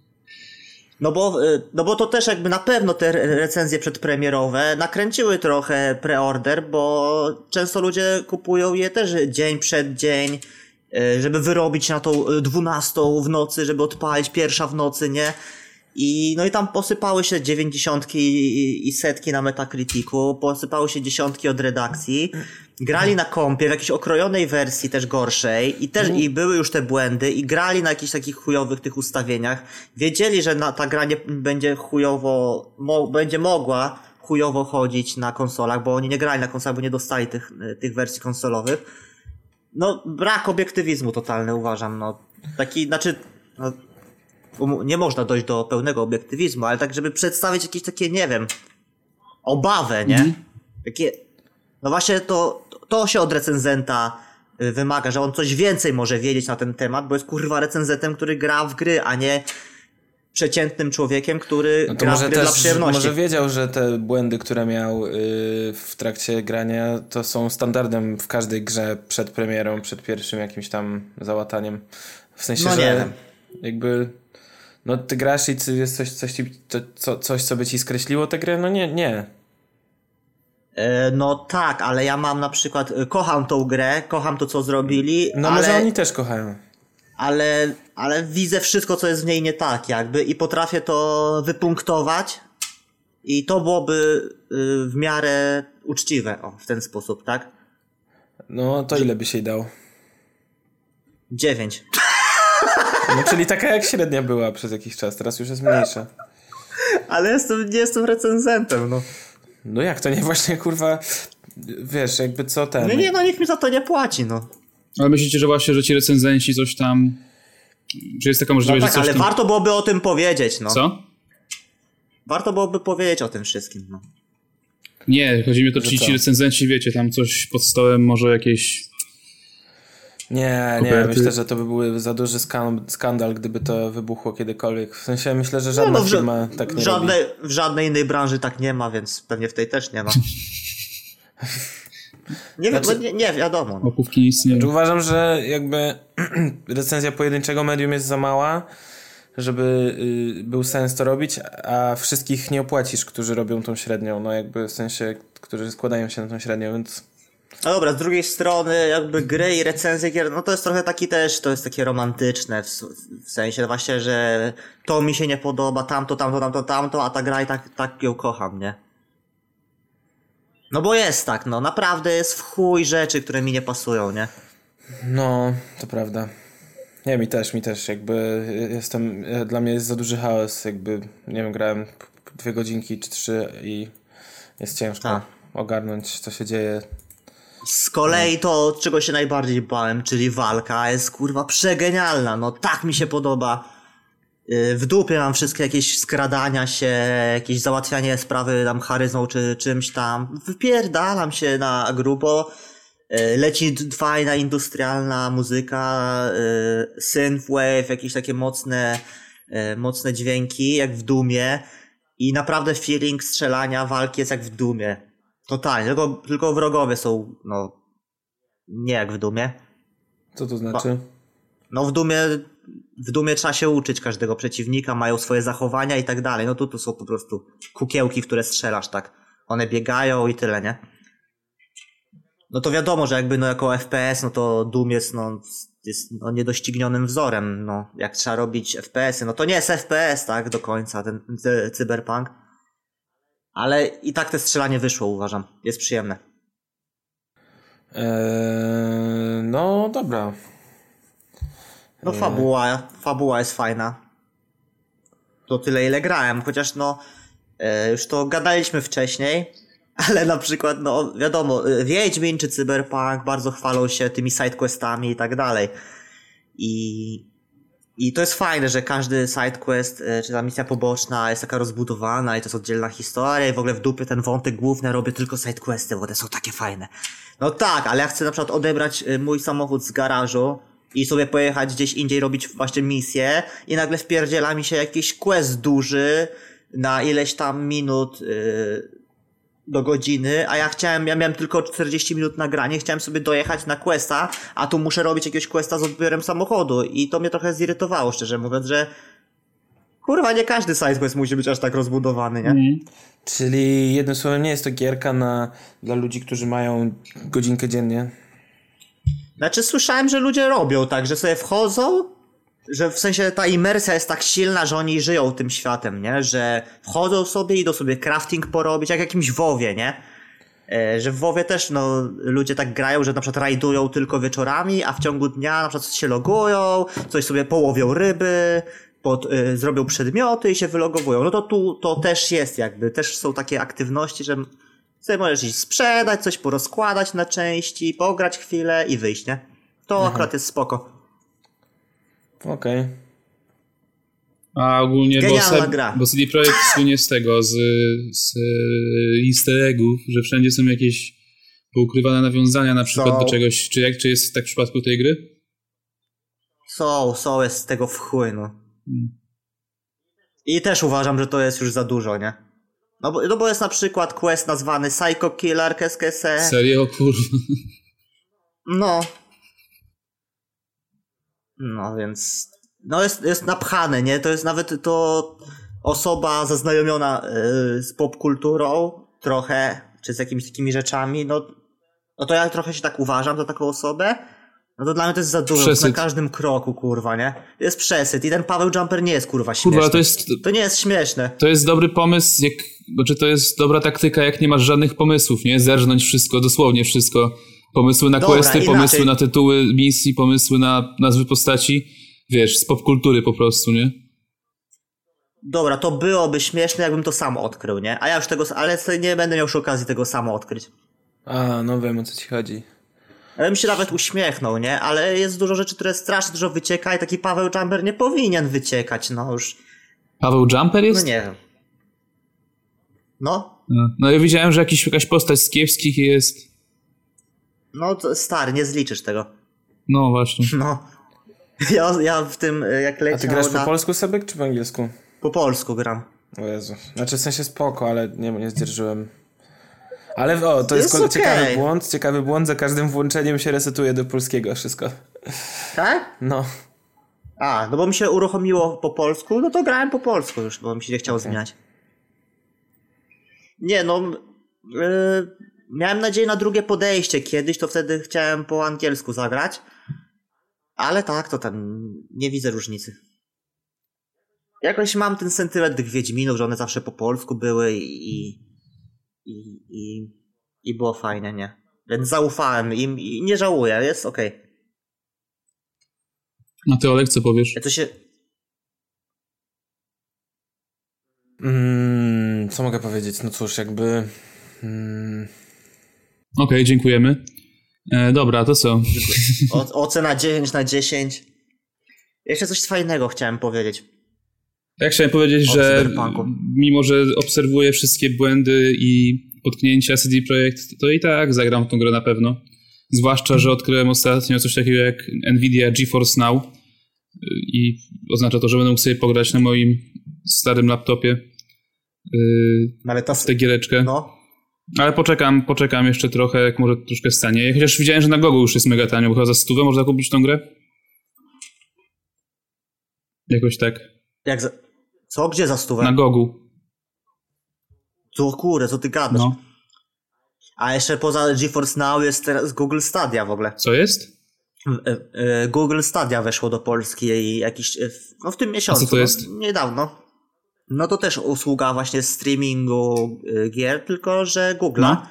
No bo, y, no bo to też jakby na pewno te recenzje przedpremierowe nakręciły trochę preorder, bo często ludzie kupują je też dzień przed dzień, y, żeby wyrobić na tą 12 w nocy, żeby odpalić pierwsza w nocy, nie? I, no i tam posypały się dziewięćdziesiątki i, i setki na Metacriticu, posypały się dziesiątki od redakcji. Grali na kompie w jakiejś okrojonej wersji też gorszej i też i były już te błędy i grali na jakichś takich chujowych tych ustawieniach. Wiedzieli, że na, ta gra nie będzie chujowo, mo, będzie mogła chujowo chodzić na konsolach, bo oni nie grali na konsolach, bo nie dostali tych, tych wersji konsolowych. No, brak obiektywizmu totalny uważam, no. Taki, znaczy, no, nie można dojść do pełnego obiektywizmu, ale tak, żeby przedstawić jakieś takie, nie wiem, obawę, nie? Mhm. Takie, no właśnie to, to się od recenzenta y, wymaga, że on coś więcej może wiedzieć na ten temat, bo jest kurwa recenzentem, który gra w gry, a nie przeciętnym człowiekiem, który no gra może w gry też, dla przyjemności. Może wiedział, że te błędy, które miał yy, w trakcie grania, to są standardem w każdej grze przed premierą, przed pierwszym jakimś tam załataniem. W sensie, no że jakby no ty grasz i jest coś, coś, ci, co, coś, co by ci skreśliło tę grę? No nie, nie. E, no tak, ale ja mam na przykład, e, kocham tą grę, kocham to, co zrobili. No ale, może oni też kochają. Ale, ale widzę wszystko, co jest w niej nie tak, jakby, i potrafię to wypunktować. I to byłoby y, w miarę uczciwe, o, w ten sposób, tak? No to ile by się dał? Dziewięć. No czyli taka jak średnia była przez jakiś czas, teraz już jest mniejsza. Ale jestem, nie jestem recenzentem, no. No jak to nie właśnie kurwa, wiesz, jakby co ten. Nie, nie, no nikt mi za to nie płaci, no. Ale myślicie, że właśnie, że ci recenzenci coś tam. Czy jest taka możliwość, no tak, że coś ale tam... warto byłoby o tym powiedzieć, no. Co? Warto byłoby powiedzieć o tym wszystkim, no. Nie, chodzi mi o to, czy ci recenzenci, wiecie, tam coś pod stołem, może jakieś nie, nie, myślę, że to by był za duży skandal, gdyby to wybuchło kiedykolwiek. W sensie myślę, że żadna no, no, firma tak nie w żadnej, robi. W żadnej innej branży tak nie ma, więc pewnie w tej też nie ma. Nie, znaczy, nie, nie wiadomo. No. Opówki nic nie. Uważam, że jakby recenzja pojedynczego medium jest za mała, żeby y, był sens to robić, a wszystkich nie opłacisz, którzy robią tą średnią. No jakby w sensie, którzy składają się na tą średnią, więc no dobra, z drugiej strony jakby gry i recenzje gier, no to jest trochę taki też, to jest takie romantyczne, w, w sensie właśnie, że to mi się nie podoba, tamto, tamto, tamto, tamto, a ta gra i tak, tak ją kocham, nie? No bo jest tak, no naprawdę jest w chuj rzeczy, które mi nie pasują, nie? No, to prawda. Nie, mi też, mi też, jakby jestem, dla mnie jest za duży chaos, jakby, nie wiem, grałem dwie godzinki czy trzy i jest ciężko a. ogarnąć, co się dzieje z kolei to, czego się najbardziej bałem, czyli walka, jest kurwa przegenialna. No tak mi się podoba. Y, w dupie mam wszystkie jakieś skradania się, jakieś załatwianie sprawy tam charyzmą czy czymś tam. Wypierdalam się na grubo. Y, leci fajna industrialna muzyka, y, synthwave, jakieś takie mocne, mocne dźwięki, jak w Dumie. I naprawdę feeling strzelania, walki jest jak w Dumie. Totalnie, tylko, tylko wrogowie są, no, nie jak w Dumie. Co to znaczy? No w Dumie, w Dumie trzeba się uczyć każdego przeciwnika, mają swoje zachowania i tak dalej. No tu, tu są po prostu kukiełki, które strzelasz, tak. One biegają i tyle, nie? No to wiadomo, że jakby no jako FPS, no to Doom jest no, jest no, niedoścignionym wzorem, no. Jak trzeba robić FPS-y, no to nie jest FPS, tak, do końca, ten cyberpunk. Ale i tak te strzelanie wyszło, uważam. Jest przyjemne. Eee, no dobra. No eee. fabuła, fabuła jest fajna. To tyle ile grałem, chociaż no e, już to gadaliśmy wcześniej, ale na przykład no wiadomo, e, Wiedźmin czy Cyberpunk bardzo chwalą się tymi sidequestami i tak dalej. I I to jest fajne, że każdy sidequest, e, czy ta misja poboczna jest taka rozbudowana i to jest oddzielna historia i w ogóle w dupie ten wątek główny robię tylko sidequesty, bo one są takie fajne. No tak, ale ja chcę na przykład odebrać e, mój samochód z garażu i sobie pojechać gdzieś indziej robić właśnie misję i nagle wpierdziela mi się jakiś quest duży na ileś tam minut yy, do godziny, a ja chciałem, ja miałem tylko 40 minut nagranie, chciałem sobie dojechać na questa, a tu muszę robić jakiegoś questa z odbiorem samochodu i to mnie trochę zirytowało, szczerze mówiąc, że kurwa, nie każdy sidequest musi być aż tak rozbudowany, nie? Mm. Czyli jednym słowem nie jest to gierka na, dla ludzi, którzy mają godzinkę dziennie? Znaczy słyszałem, że ludzie robią tak, że sobie wchodzą, że w sensie ta imersja jest tak silna, że oni żyją tym światem, nie? Że wchodzą sobie, idą sobie crafting porobić, jak jakimś WoWie, nie? E, że w WoWie też no, ludzie tak grają, że na przykład rajdują tylko wieczorami, a w ciągu dnia na przykład się logują, coś sobie połowią ryby, pod, y, zrobią przedmioty i się wylogowują. No to tu to też jest jakby, też są takie aktywności, że sobie możesz iść sprzedać, coś porozkładać na części, pograć chwilę i wyjść, nie? To Aha. akurat jest spoko. Okej. Okay. A ogólnie, Genialna bo, gra. bo CD Projekt słynie z tego, z, z easter eggów, że wszędzie są jakieś poukrywane nawiązania na przykład do czegoś. Czy, jak, czy jest tak w przypadku tej gry? Są, są, jest z tego w chuj, no. Hmm. I też uważam, że to jest już za dużo, nie? No bo, no bo jest na przykład quest nazwany Psycho Killer, qu'est-ce Serio, kurwa. No, no więc, no jest, jest napchane, nie? To jest nawet to osoba zaznajomiona yy, z popkulturą trochę, czy z jakimiś takimi rzeczami, no, no to ja trochę się tak uważam za taką osobę, no to dla mnie to jest za dużo, przesyt. na każdym kroku, kurwa, nie? To jest przesyt i ten Paweł Jumper nie jest, kurwa, śmieszny. Kurwa, to jest... To nie jest śmieszne. To jest dobry pomysł, jak... Znaczy to jest dobra taktyka, jak nie masz żadnych pomysłów, nie? Zerżnąć wszystko, dosłownie wszystko Pomysły na Dobra, questy, inaczej. pomysły na tytuły misji, pomysły na nazwy postaci. Wiesz, z popkultury po prostu, nie? Dobra, to byłoby śmieszne, jakbym to sam odkrył, nie? A ja już tego, ale nie będę miał już okazji tego samo odkryć. A, no wiem o co ci chodzi. Ja bym się nawet uśmiechnął, nie? Ale jest dużo rzeczy, które strasznie dużo wycieka i taki Paweł Jumper nie powinien wyciekać, no już. Paweł Jumper jest? No nie wiem. No? No, no ja widziałem, że jakiś, jakaś postać z kiepskich jest. No stary, nie zliczysz tego. No właśnie. No. Ja, ja w tym, jak leciał A ty grasz na... po polsku sobie, czy po angielsku? Po polsku gram. O Jezu. Znaczy w sensie spoko, ale nie, nie zdzierżyłem. Ale o, to jest, jest okay. ciekawy błąd, ciekawy błąd, za każdym włączeniem się resetuje do polskiego wszystko. Tak? No. A, no bo mi się uruchomiło po polsku, no to grałem po polsku już, bo mi się nie chciało okay. zmieniać. Nie, no... Yy, miałem nadzieję na drugie podejście kiedyś, to wtedy chciałem po angielsku zagrać. Ale tak, to tam nie widzę różnicy. Jakoś mam ten sentyment tych Wiedźminów, że one zawsze po polsku były i, i, i, i było fajne, nie? Więc zaufałem im i nie żałuję, jest okej. Okay. A ty Olek, co powiesz? Ja to się... Mm, co mogę powiedzieć? No cóż, jakby... Mm, Okej, okay, dziękujemy. E, dobra, to co? O, ocena 9 na 10. Jeszcze coś fajnego chciałem powiedzieć. Ja chciałem powiedzieć, że mimo, że obserwuję wszystkie błędy i potknięcia CD Projekt, to i tak zagram w tą grę na pewno. Zwłaszcza, że odkryłem ostatnio coś takiego jak Nvidia GeForce Now i oznacza to, że będę mógł sobie pograć na moim starym laptopie yy, Ale to... w tę giereczkę. No. Ale poczekam, poczekam jeszcze trochę, jak może troszkę stanie. Chociaż widziałem, że na Gogu już jest mega tanio, bo chyba za stówę można kupić tą grę? Jakoś tak. Jak za... Co? Gdzie za stówę? Na Gogu. Co kurde, co ty gadasz? No. A jeszcze poza GeForce Now jest teraz Google Stadia w ogóle. Co jest? E, e, Google Stadia weszło do Polski i jakiś, e, no w tym miesiącu. A co to jest? No, niedawno. No to też usługa właśnie streamingu y, gier, tylko że Google'a. No.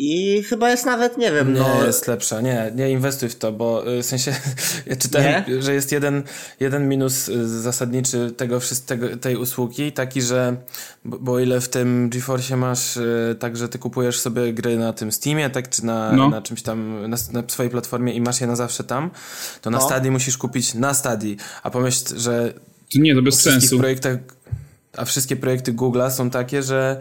I chyba jest nawet, nie wiem, Nie no... jest lepsza, nie, nie inwestuj w to, bo y, w sensie ja czytałem, Nie? że jest jeden, jeden minus y, zasadniczy tego, wszystkiego, tej usługi, taki, że bo, bo o ile w tym GeForce masz tak, że ty kupujesz sobie gry na tym Steamie, tak, czy na, No. na czymś tam, na, na swojej platformie i masz je na zawsze tam, to na No. Stadii musisz kupić na Stadii, a pomyśl, że To nie, to bez sensu. a wszystkie projekty Google'a są takie, że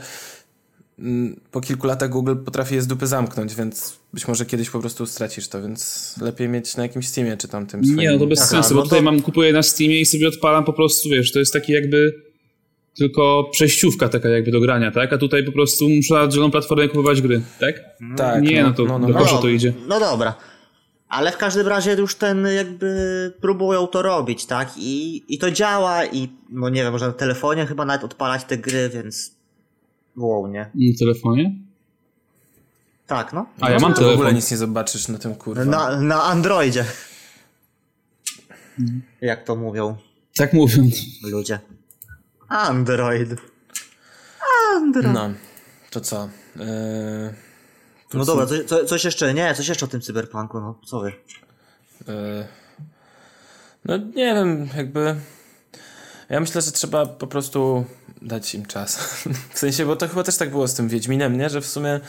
mm, po kilku latach Google potrafi je z dupy zamknąć, więc być może kiedyś po prostu stracisz to, więc lepiej mieć na jakimś Steamie czy tam tym swoim. Nie, no to bez Aha, sensu, no bo tutaj to- mam, kupuję na Steamie i sobie odpalam po prostu, wiesz, to jest taki jakby tylko przejściówka taka jakby do grania, tak? A tutaj po prostu muszę na zieloną platformę kupować gry, tak? Tak, Nie, no to no, no, do no. to idzie. No dobra. Ale w każdym razie już ten jakby próbują to robić, tak? I, i to działa i no nie wiem, można na telefonie chyba nawet odpalać te gry, więc wow, nie? Na telefonie? Tak, no. A ja mam to w ogóle telefon. nic nie zobaczysz na tym kurwa. Na, na Androidzie. Jak to mówią Tak mówią. ludzie. Android. Android. No, to co? Yy, No dobra, coś, co- coś jeszcze, nie, coś jeszcze o tym cyberpunku, no co wy? yy, no nie wiem, jakby... Ja myślę, że trzeba po prostu dać im czas. W sensie, bo to chyba też tak było z tym Wiedźminem, nie? Że w sumie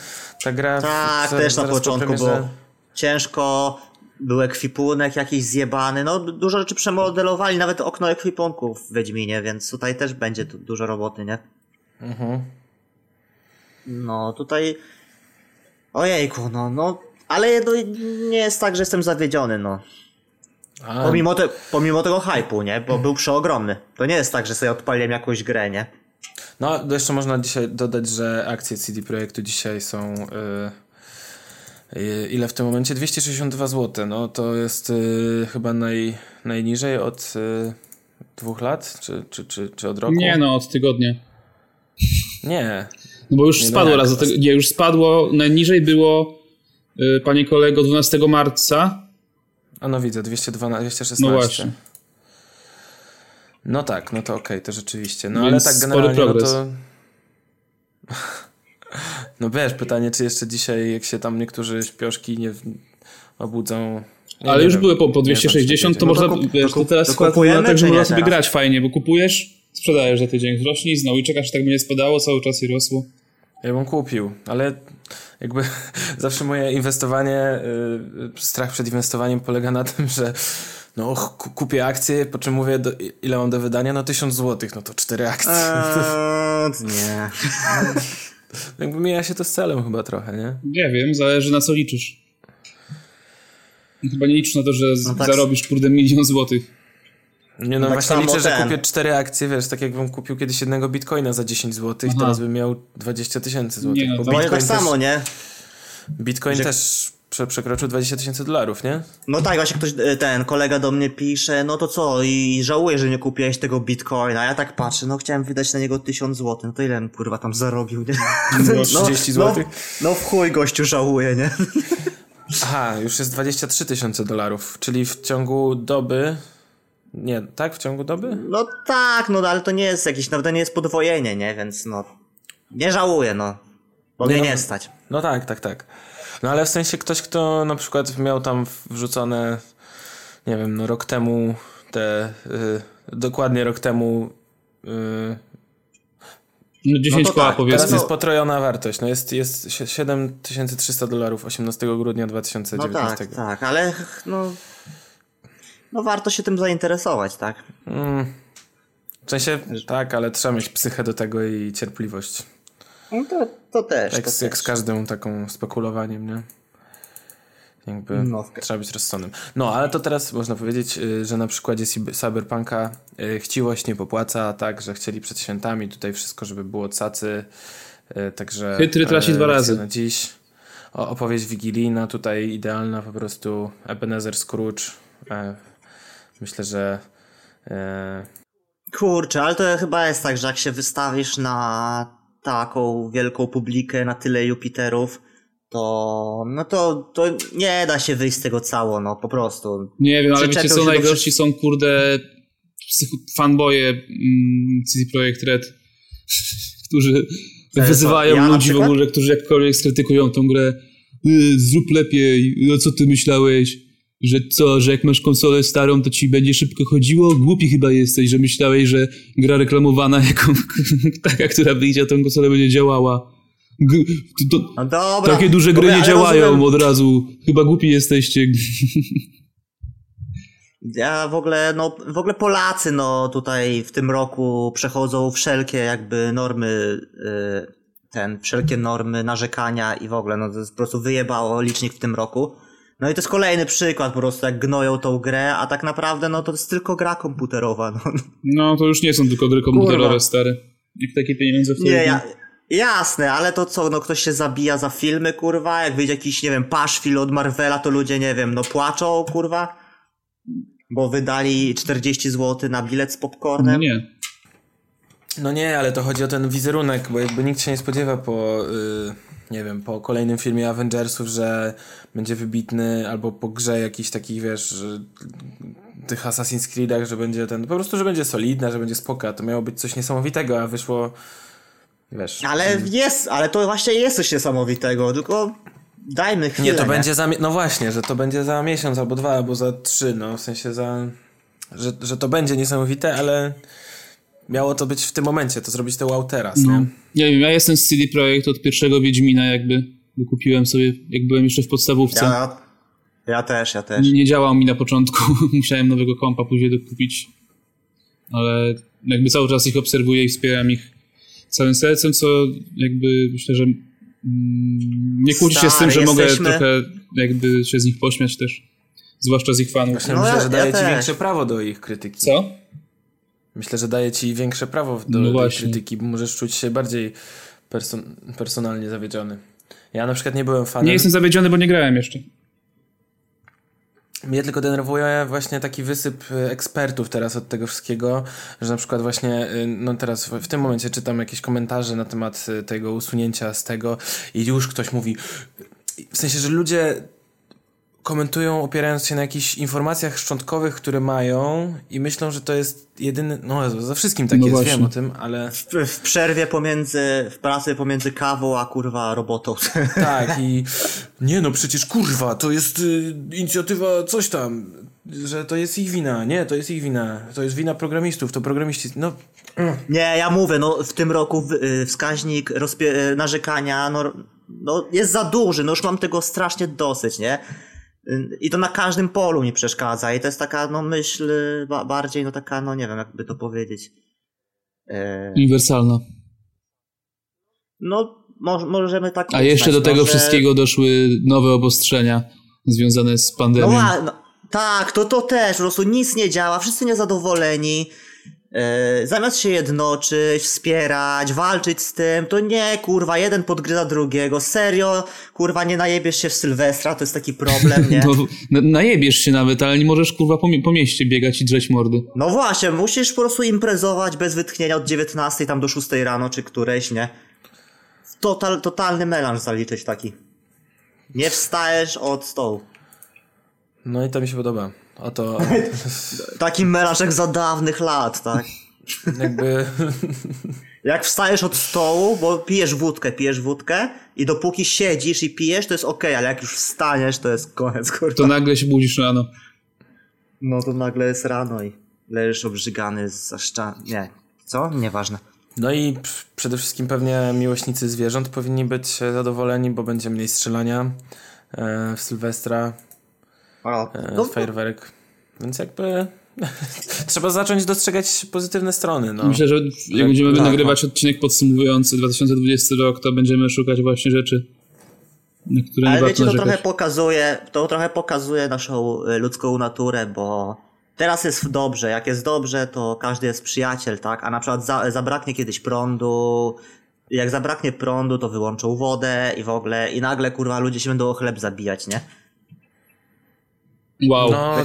ta gra... Tak, też na zaraz po początku premierze- było ciężko, był ekwipunek jakiś zjebany, no dużo rzeczy przemodelowali, nawet okno ekwipunku w Wiedźminie, więc tutaj też będzie dużo roboty, nie? Mhm. No tutaj, ojejku, no, no, ale no, nie jest tak, że jestem zawiedziony, no. A, Pomimo, te, pomimo tego hypu, nie? Bo był przeogromny. To nie jest tak, że sobie odpaliłem jakąś grę, nie? No, jeszcze można dzisiaj dodać, że akcje CD Projektu dzisiaj są. y, y, ile w tym momencie? 262 zł. No to jest y, chyba naj, najniżej od y, dwóch lat, czy, czy, czy, czy od roku? Nie no, od tygodnia. Nie. No bo już Nie, no spadło raz do tego, nie, już spadło, najniżej było, y, panie kolego, 12 marca. A no widzę, 212, 216. No właśnie. No tak, no to okej, to rzeczywiście. No Więc ale tak generalnie, no to... No wiesz, pytanie, czy jeszcze dzisiaj, jak się tam niektórzy śpioszki nie obudzą... Nie, Ale nie już wiem. były po, po Nie znam, 260, czy to No można, to kup- wiesz, to teraz kupujemy, tak, że można sobie teraz? grać fajnie, bo kupujesz, sprzedajesz za tydzień, wzrośnie i znowu i czekasz, że tak będzie spadało cały czas i rosło. Ja bym kupił, ale jakby zawsze moje inwestowanie, y, strach przed inwestowaniem polega na tym, że no kupię akcje, po czym mówię, do, ile mam do wydania, no 1000 złotych, no to cztery akcje. Eee, nie. Jakby mija się to z celem chyba trochę, nie? Nie wiem, zależy na co liczysz. Chyba nie liczysz na to, że No tak. zarobisz kurde milion złotych. Nie no tak właśnie liczę, że ten. kupię cztery akcje, wiesz, tak jakbym kupił kiedyś jednego bitcoina za 10 złotych, Aha. teraz bym miał 20 tysięcy złotych. Nie, no to- bitcoin, tak też, samo, nie? bitcoin że- też prze, przekroczył 20 tysięcy dolarów, nie? No tak, właśnie ktoś, e, ten kolega do mnie pisze, no to co, i żałuję, że nie kupiłeś tego bitcoina. Ja tak patrzę, no chciałem wydać na niego 1000 zł, no to ile on, kurwa tam zarobił, nie? Było 30 złotych? No, no w chuj gościu żałuje, nie? Aha, już jest 23 tysiące dolarów, czyli w ciągu doby. Nie, tak? W ciągu doby? No tak, no ale to nie jest jakieś, nawet to nie jest podwojenie, nie? Więc no, nie żałuję, no. Bo Nie, mnie no. nie stać. No tak, tak, tak. No ale w sensie ktoś, kto na przykład miał tam wrzucone, nie wiem, no rok temu te, y, dokładnie rok temu, y, No 10 to koła tak, powiedzmy. teraz no- jest potrojona wartość, no jest, jest sie- 7300 dolarów 18 grudnia No 2019. tak, tak, ale no, no warto się tym zainteresować, tak? Mm. W sensie, tak, ale trzeba mieć psychę do tego i cierpliwość. No to, to też, Jak, to z- jak też. z każdym taką spekulowaniem, nie? Jakby No, trzeba być rozsądnym. No, ale to teraz można powiedzieć, y, że na przykładzie cyb- Cyberpunka y, chciwość nie popłaca, tak, że chcieli przed świętami tutaj wszystko, żeby było cacy, y, także... Chytry traci e, dwa lekcja razy. Na dziś. O, opowieść wigilijna tutaj idealna, po prostu Ebenezer Scrooge. E, myślę, że... E, Kurczę, ale to chyba jest tak, że jak się wystawisz na taką wielką publikę, na tyle Jupiterów, to no to, to nie da się wyjść z tego cało, no po prostu. Nie wiem, ale wiecie co najgorsi są kurde fanboje mm, CD Projekt Red, którzy wyzywają ja ludzi w ogóle, którzy jakkolwiek skrytykują tą grę. Y, zrób lepiej, no co ty myślałeś? Że co, że jak masz konsolę starą, to ci będzie szybko chodziło? Głupi chyba jesteś, że myślałeś, że gra reklamowana jako taka, która wyjdzie, tą konsolę będzie działała. G- to, to, No dobra. takie duże gry Dobra, nie działają rozumiem- od razu. Chyba głupi jesteście. Ja w ogóle, no, w ogóle Polacy, no, tutaj w tym roku przechodzą wszelkie jakby normy, y, ten, wszelkie normy narzekania i w ogóle, no, to jest po prostu wyjebało licznik w tym roku. No i to jest kolejny przykład po prostu, jak gnoją tą grę, a tak naprawdę, no, to jest tylko gra komputerowa, no. No to już nie są tylko gry komputerowe Kurwa. stare. Jak takie pieniądze w Nie, ja, jasne, ale to co, no, ktoś się zabija za filmy, kurwa, jak wyjdzie jakiś, nie wiem, paszfil od Marvela, to ludzie, nie wiem, no, płaczą, kurwa, bo wydali 40 zł na bilet z popcornem. No nie. No nie, ale to chodzi o ten wizerunek, bo jakby nikt się nie spodziewa po, y, nie wiem, po kolejnym filmie Avengersów, że będzie wybitny, albo po grze jakichś takich, wiesz, tych Assassin's Creedach, że będzie ten, po prostu, że będzie solidna, że będzie spoka. To miało być coś niesamowitego, a wyszło, wiesz... Ale jest, ale to właśnie jest coś niesamowitego, tylko dajmy chwilę. Nie, to będzie za. No właśnie, że to będzie za miesiąc albo dwa, albo za trzy, no w sensie za. Że, że to będzie niesamowite, ale miało to być w tym momencie, to zrobić to wow teraz, No. nie? Nie wiem, ja jestem z CD Projekt od pierwszego Wiedźmina jakby, kupiłem sobie, jak byłem jeszcze w podstawówce. Ja, ja też, ja też. Nie, nie działał mi na początku, musiałem nowego kompa później dokupić, ale jakby cały czas ich obserwuję i wspieram ich całym sercem, co jakby myślę, że mm, nie kłóci się z tym, że mogę jesteśmy- trochę jakby się z nich pośmiać też, zwłaszcza z ich fanów. Właśnie No myślę, ja- że daje ja ci też. większe prawo do ich krytyki. Co? Myślę, że daje ci większe prawo do, No właśnie. krytyki, bo możesz czuć się bardziej person personalnie zawiedziony. Ja na przykład nie byłem fanem. Nie jestem zawiedziony, bo nie grałem jeszcze. Mnie tylko denerwuje właśnie taki wysyp y, ekspertów teraz od tego wszystkiego, że na przykład właśnie, y, no teraz w, w tym momencie czytam jakieś komentarze na temat y, tego usunięcia z tego i już ktoś mówi, w sensie, że ludzie komentują opierając się na jakichś informacjach szczątkowych, które mają i myślą, że to jest jedyny, no za wszystkim tak No jest, właśnie. wiem o tym, ale W, w przerwie pomiędzy, w pracy pomiędzy kawą a kurwa robotą. Tak, i nie no, przecież kurwa, to jest y, inicjatywa coś tam, że to jest ich wina. Nie, to jest ich wina. To jest wina programistów, to programiści. No, Nie, ja mówię, no w tym roku w- y, wskaźnik rozpie- y, narzekania no, no, jest za duży, no już mam tego strasznie dosyć, nie? I to na każdym polu mi przeszkadza i to jest taka, no myśl y, ba- bardziej, no taka, no nie wiem, jakby to powiedzieć. E, Uniwersalna. no, mo- możemy tak A jeszcze do tego no, wszystkiego doszły nowe obostrzenia związane z No, pandemią. ła- no tak, to, to też, po prostu nic nie działa, wszyscy niezadowoleni. E, zamiast się jednoczyć, wspierać, walczyć z tym, to nie, kurwa, jeden podgryza drugiego. Serio, kurwa, nie najebiesz się w Sylwestra, to jest taki problem, nie? No, na- najebiesz się nawet, ale nie możesz kurwa po, po mieście biegać i drzeć mordy. No właśnie, musisz po prostu imprezować bez wytchnienia od 19 tam do 6 rano, czy któreś, nie? Total, totalny melanż zaliczyć taki. Nie wstajesz od stołu. no i to mi się podoba. Oto Taki melanż jak za dawnych lat, tak? jakby Jak wstajesz od stołu, bo pijesz wódkę, pijesz wódkę i dopóki siedzisz i pijesz, to jest okej, ale jak już wstaniesz, to jest koniec, kurwa. To nagle się budzisz rano. No to nagle jest rano i leżysz obrzygany, zaszcza... Nie. Co? Nieważne. No i przede wszystkim pewnie miłośnicy zwierząt powinni być zadowoleni, bo będzie mniej strzelania e, w Sylwestra, O, e, no, fajerwerek. Więc jakby trzeba zacząć dostrzegać pozytywne strony. No. Myślę, że jak będziemy tak, nagrywać odcinek podsumowujący 2020 rok, to będziemy szukać właśnie rzeczy, na które nie ale warto wiecie, to narzekać. trochę pokazuje, to trochę pokazuje naszą y, ludzką naturę, bo teraz jest dobrze. Jak jest dobrze, to każdy jest przyjaciel, tak? A na przykład za, zabraknie kiedyś prądu, jak zabraknie prądu, to wyłączą wodę i w ogóle, i nagle, kurwa, ludzie się będą o chleb zabijać, nie? Wow. No,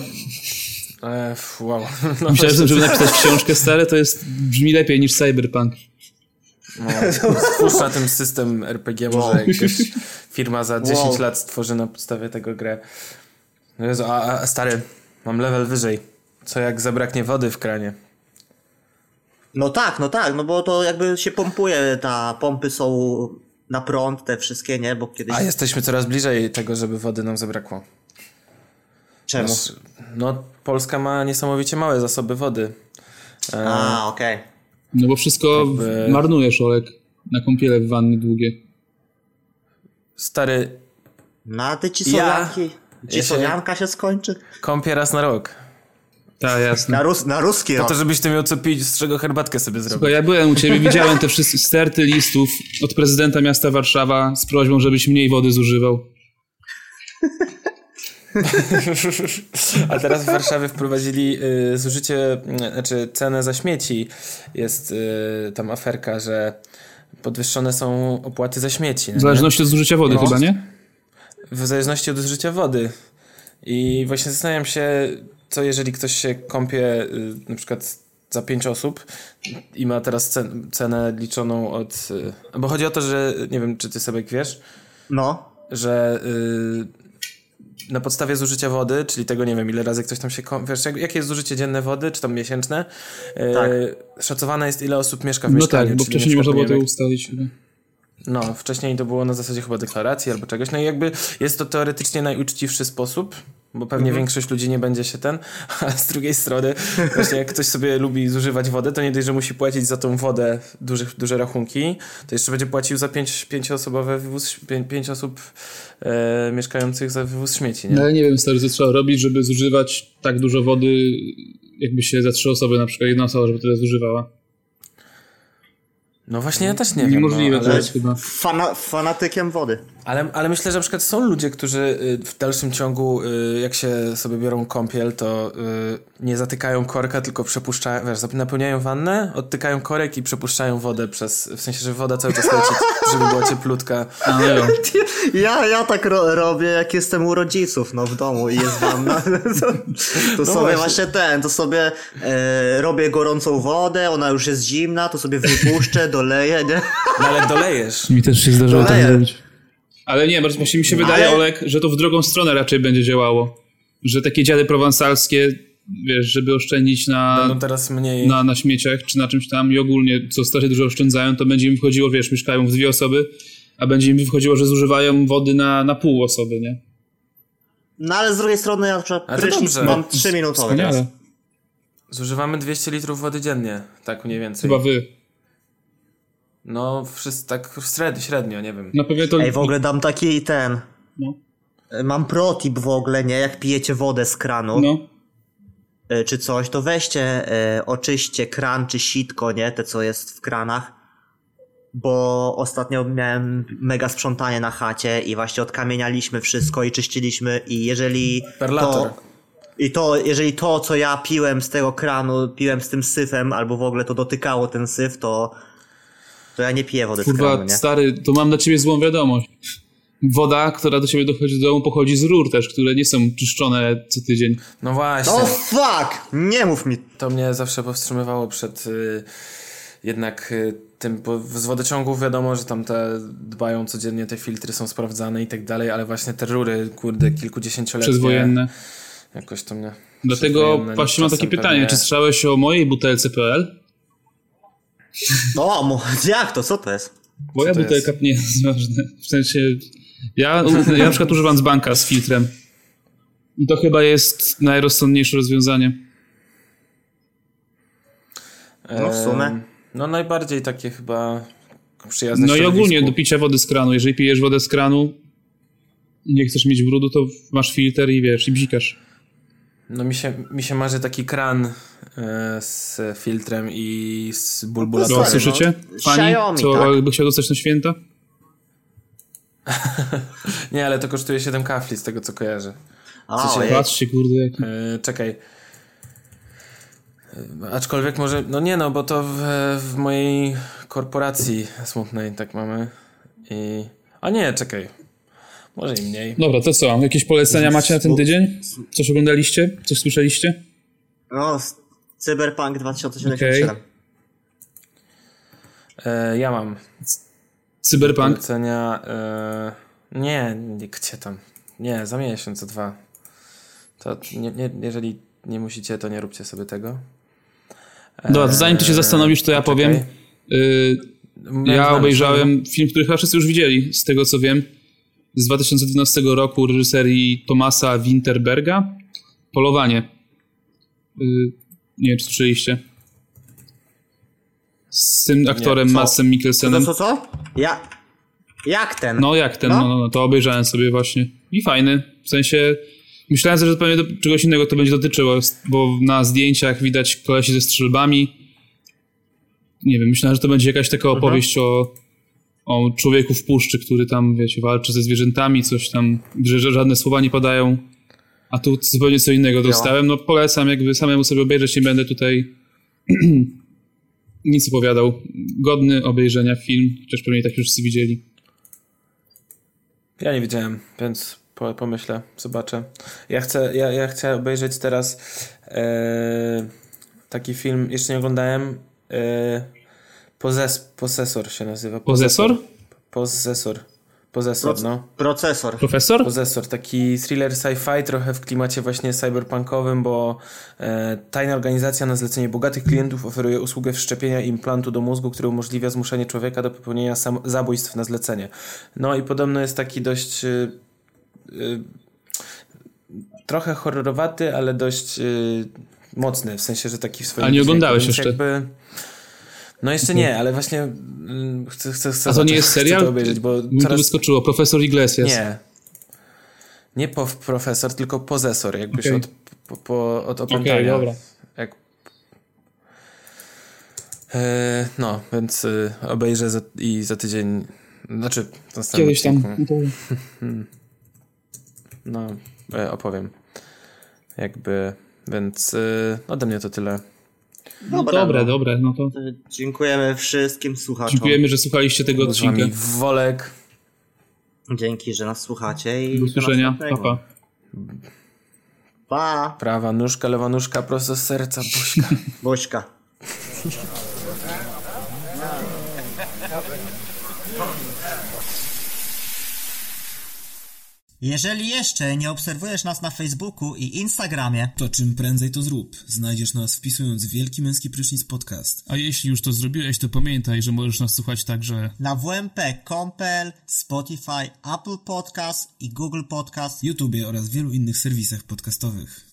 e, f- wow. No, Myślałem, żeby napisać książkę stare, to jest brzmi lepiej niż Cyberpunk. No, na tym system RPG, może Wow. jakaś firma za 10 Wow. lat stworzy na podstawie tego grę. No Jezu, a, a stary, mam level wyżej. Co jak zabraknie wody w kranie? No tak, no tak, no bo to jakby się pompuje, ta pompy są na prąd, te wszystkie, nie? Bo kiedyś... A jesteśmy coraz bliżej tego, żeby wody nam zabrakło. Czemu? Nasz- No, Polska ma niesamowicie małe zasoby wody. E, A, okej. No bo wszystko Jakby- marnujesz, Olek, na kąpiele w wanny długie. Stary, No a ty ci Ja- sowianki, ci ja się- skończy? kąpię raz na rok. Tak, jasne. Na, rus, na ruski Po to, żebyś ty miał co pić, z czego herbatkę sobie zrobić. Bo ja byłem u ciebie, widziałem te wszystkie sterty listów od prezydenta miasta Warszawa z prośbą, żebyś mniej wody zużywał. A teraz w Warszawie wprowadzili y, zużycie, y, znaczy cenę za śmieci. Jest y, tam aferka, że podwyższone są opłaty za śmieci. W nie? zależności od zużycia wody No. chyba, nie? W zależności od zużycia wody. I właśnie zastanawiam się, co jeżeli ktoś się kąpie y, na przykład za pięć osób i ma teraz cen, cenę liczoną od... Y, bo chodzi o to, że nie wiem, czy ty sobie wiesz, No. że y, na podstawie zużycia wody, czyli tego nie wiem, ile razy ktoś tam się wiesz, jak, jakie jest zużycie dzienne wody, czy tam miesięczne, y, Tak. szacowane jest ile osób mieszka w No mieszkaniu. tak, bo wcześniej nie można było wiem, ustalić chyba. no, wcześniej to było na zasadzie chyba deklaracji albo czegoś. No i jakby jest to teoretycznie najuczciwszy sposób, bo pewnie Mhm. większość ludzi nie będzie się ten, a z drugiej strony właśnie jak ktoś sobie lubi zużywać wodę, to nie dość, że musi płacić za tą wodę duże, duże rachunki, to jeszcze będzie płacił za pięć, pięcioosobowe wywóz, pięć, pięć osób e, mieszkających za wywóz śmieci, nie? No ale nie wiem, stary, co trzeba robić, żeby zużywać tak dużo wody, jakby się za trzy osoby, na przykład jedna osoba, żeby tyle zużywała. No właśnie ja też nie wiem. Niemożliwe no, to ale, jest chyba. Fana, fanatykiem wody. Ale, ale myślę, że na przykład są ludzie, którzy y, w dalszym ciągu, y, jak się sobie biorą kąpiel, to y, nie zatykają korka, tylko przepuszczają, wiesz, napełniają wannę, odtykają korek i przepuszczają wodę przez, w sensie, że woda cały czas leci, żeby była cieplutka. No. Ja, ja tak ro, robię, jak jestem u rodziców, no w domu i jest wanna. To, to sobie właśnie. właśnie. ten, to sobie e, robię gorącą wodę, ona już jest zimna, to sobie wypuszczę, doleję, nie? No ale dolejesz. Mi też się zdarzyło tak tak zrobić. Ale nie, bardzo właśnie mi się No, wydaje, ale- Olek, że to w drugą stronę raczej będzie działało. Że takie dziady prowansalskie, wiesz, żeby oszczędzić na, Będą teraz mniej... na, na śmieciach czy na czymś tam i ogólnie, co strasznie dużo oszczędzają, to będzie im wychodziło, wiesz, mieszkają w dwie osoby, a będzie im wychodziło, że zużywają wody na, na pół osoby, nie? No ale z drugiej strony ja prysznic mam 3 minutowy teraz. Wspaniale. Zużywamy 200 litrów wody dziennie, tak mniej więcej. Chyba wy. No, wszyscy tak średnio, średnio, nie wiem. Na pewno to... Ej, w ogóle dam taki ten... No. e, Mam protip w ogóle, nie? Jak pijecie wodę z kranu, no. e, czy coś, to weźcie, e, oczyście kran czy sitko, nie? Te, co jest w kranach. Bo ostatnio miałem mega sprzątanie na chacie i właśnie odkamienialiśmy wszystko i czyściliśmy i jeżeli Perlator. to... I to, jeżeli to, co ja piłem z tego kranu, piłem z tym syfem, albo w ogóle to dotykało ten syf, to, to ja nie piję wody z kranu, Kurwa, nie? stary, to mam dla ciebie złą wiadomość. Woda, która do ciebie dochodzi do domu, pochodzi z rur też, które nie są czyszczone co tydzień. No właśnie. No fuck! Nie mów mi. To mnie zawsze powstrzymywało przed y, jednak y, tym, bo z wodociągów wiadomo, że tam te dbają codziennie, te filtry są sprawdzane i tak dalej, ale właśnie te rury, kurde, kilkudziesięcioletnie. Przedwojenne. Jakoś to mnie... Dlatego właśnie mam takie pytanie, pewnie- czy słyszałeś o mojej butelce.pl? No, mo- jak to? Co to jest? Moja to butelka nie jest ważne. W sensie, ja, ja na przykład używam z banka z filtrem. I to chyba jest najrozsądniejsze rozwiązanie. No, w sumie. No najbardziej takie chyba przyjazne No i ogólnie do picia wody z kranu. Jeżeli pijesz wodę z kranu i nie chcesz mieć brudu, to masz filtr i wiesz, i bzikasz. No mi się, mi się marzy taki kran z filtrem i z bulbulatorem. No, Stary, słyszycie? no, Fani, Xiaomi, co tak. by chciał dostać na święta? Nie, ale to kosztuje 7 kafli z tego co kojarzę. O, się. Patrzcie, kurde, jaki... E, czekaj. E, Aczkolwiek może, no nie no, bo to w, w mojej korporacji smutnej tak mamy. I... A nie, czekaj. Może i mniej. Dobra, to co? Jakieś polecenia macie na ten tydzień? Coś oglądaliście? Coś słyszeliście? No, Cyberpunk 2077. E, ja mam Cyberpunk? polecenia. E, nie, nie, gdzie tam? Nie, za miesiąc, za dwa. To nie, nie, jeżeli nie musicie, to nie róbcie sobie tego. Dobra, to zanim ty się zastanowisz, to ja poczekaj. powiem. Y, Ja obejrzałem film, który chyba wszyscy już widzieli, z tego co wiem, z 2012 roku reżyserii Tomasa Winterberga. Polowanie. Y, nie wiem, czy słyszeliście. Z tym aktorem co? Madsem Co, Mikkelsenem. co, co? Ja... Jak ten? No jak ten, No. no, no, no, to obejrzałem sobie właśnie. I fajny. W sensie myślałem, że pewnie do, czegoś innego to będzie dotyczyło, bo na zdjęciach widać kolesi ze strzelbami. Nie wiem, myślałem, że to będzie jakaś taka opowieść o, o człowieku w puszczy, który tam, wiecie, walczy ze zwierzętami, coś tam, że, że żadne słowa nie padają. A tu zupełnie co innego dostałem. No polecam, jakby samemu sobie obejrzeć, nie będę tutaj nic opowiadał. Godny obejrzenia film, chociaż pewnie tak już wszyscy widzieli. Ja nie widziałem, więc po, pomyślę, zobaczę. Ja chcę, ja, ja chcę obejrzeć teraz e, taki film, jeszcze nie oglądałem. Pozes, Posesor się nazywa. Pozesor? Pozesor. Pozesor, Proc- no. Procesor. Profesor? Pozesor, taki thriller sci-fi, trochę w klimacie właśnie cyberpunkowym, bo e, tajna organizacja na zlecenie bogatych klientów oferuje usługę wszczepienia implantu do mózgu, który umożliwia zmuszenie człowieka do popełnienia sam- zabójstw na zlecenie. No i podobno jest taki dość... E, e, trochę horrorowaty, ale dość e, mocny, w sensie, że taki w swoim A nie oglądałeś jeszcze? Jakby, no jeszcze nie, ale właśnie mm, chcę, chcę, chcę, A to nie chcę- jest chcę serial? to obejrzeć, bo Mi to coraz, wyskoczyło. Profesor Iglesias. nie. Nie po profesor, tylko pozesor, jakbyś Okej. od, po, po, od opętania. Okej, dobra. Jak... E, no, więc y, obejrzę za, i za tydzień, znaczy Kiedyś tam. no, e, opowiem. Jakby, więc y, ode mnie to tyle. No Dobra, dobre, no. dobre. No to Dziękujemy wszystkim słuchaczom. dziękujemy, że słuchaliście tego odcinka. Wolek. Dzięki, że nas słuchacie i Do usłyszenia. Pa, następnego. pa. Pa, Prawa nóżka, lewa nóżka, prosto z serca, buźka. Bośka. Jeżeli jeszcze nie obserwujesz nas na Facebooku i Instagramie, To czym prędzej to zrób. Znajdziesz nas wpisując Wielki Męski Prysznic Podcast. A jeśli już to zrobiłeś, to pamiętaj, że możesz nas słuchać także na wmp.com.pl, Spotify, Apple Podcast i Google Podcast. YouTube oraz wielu innych serwisach podcastowych.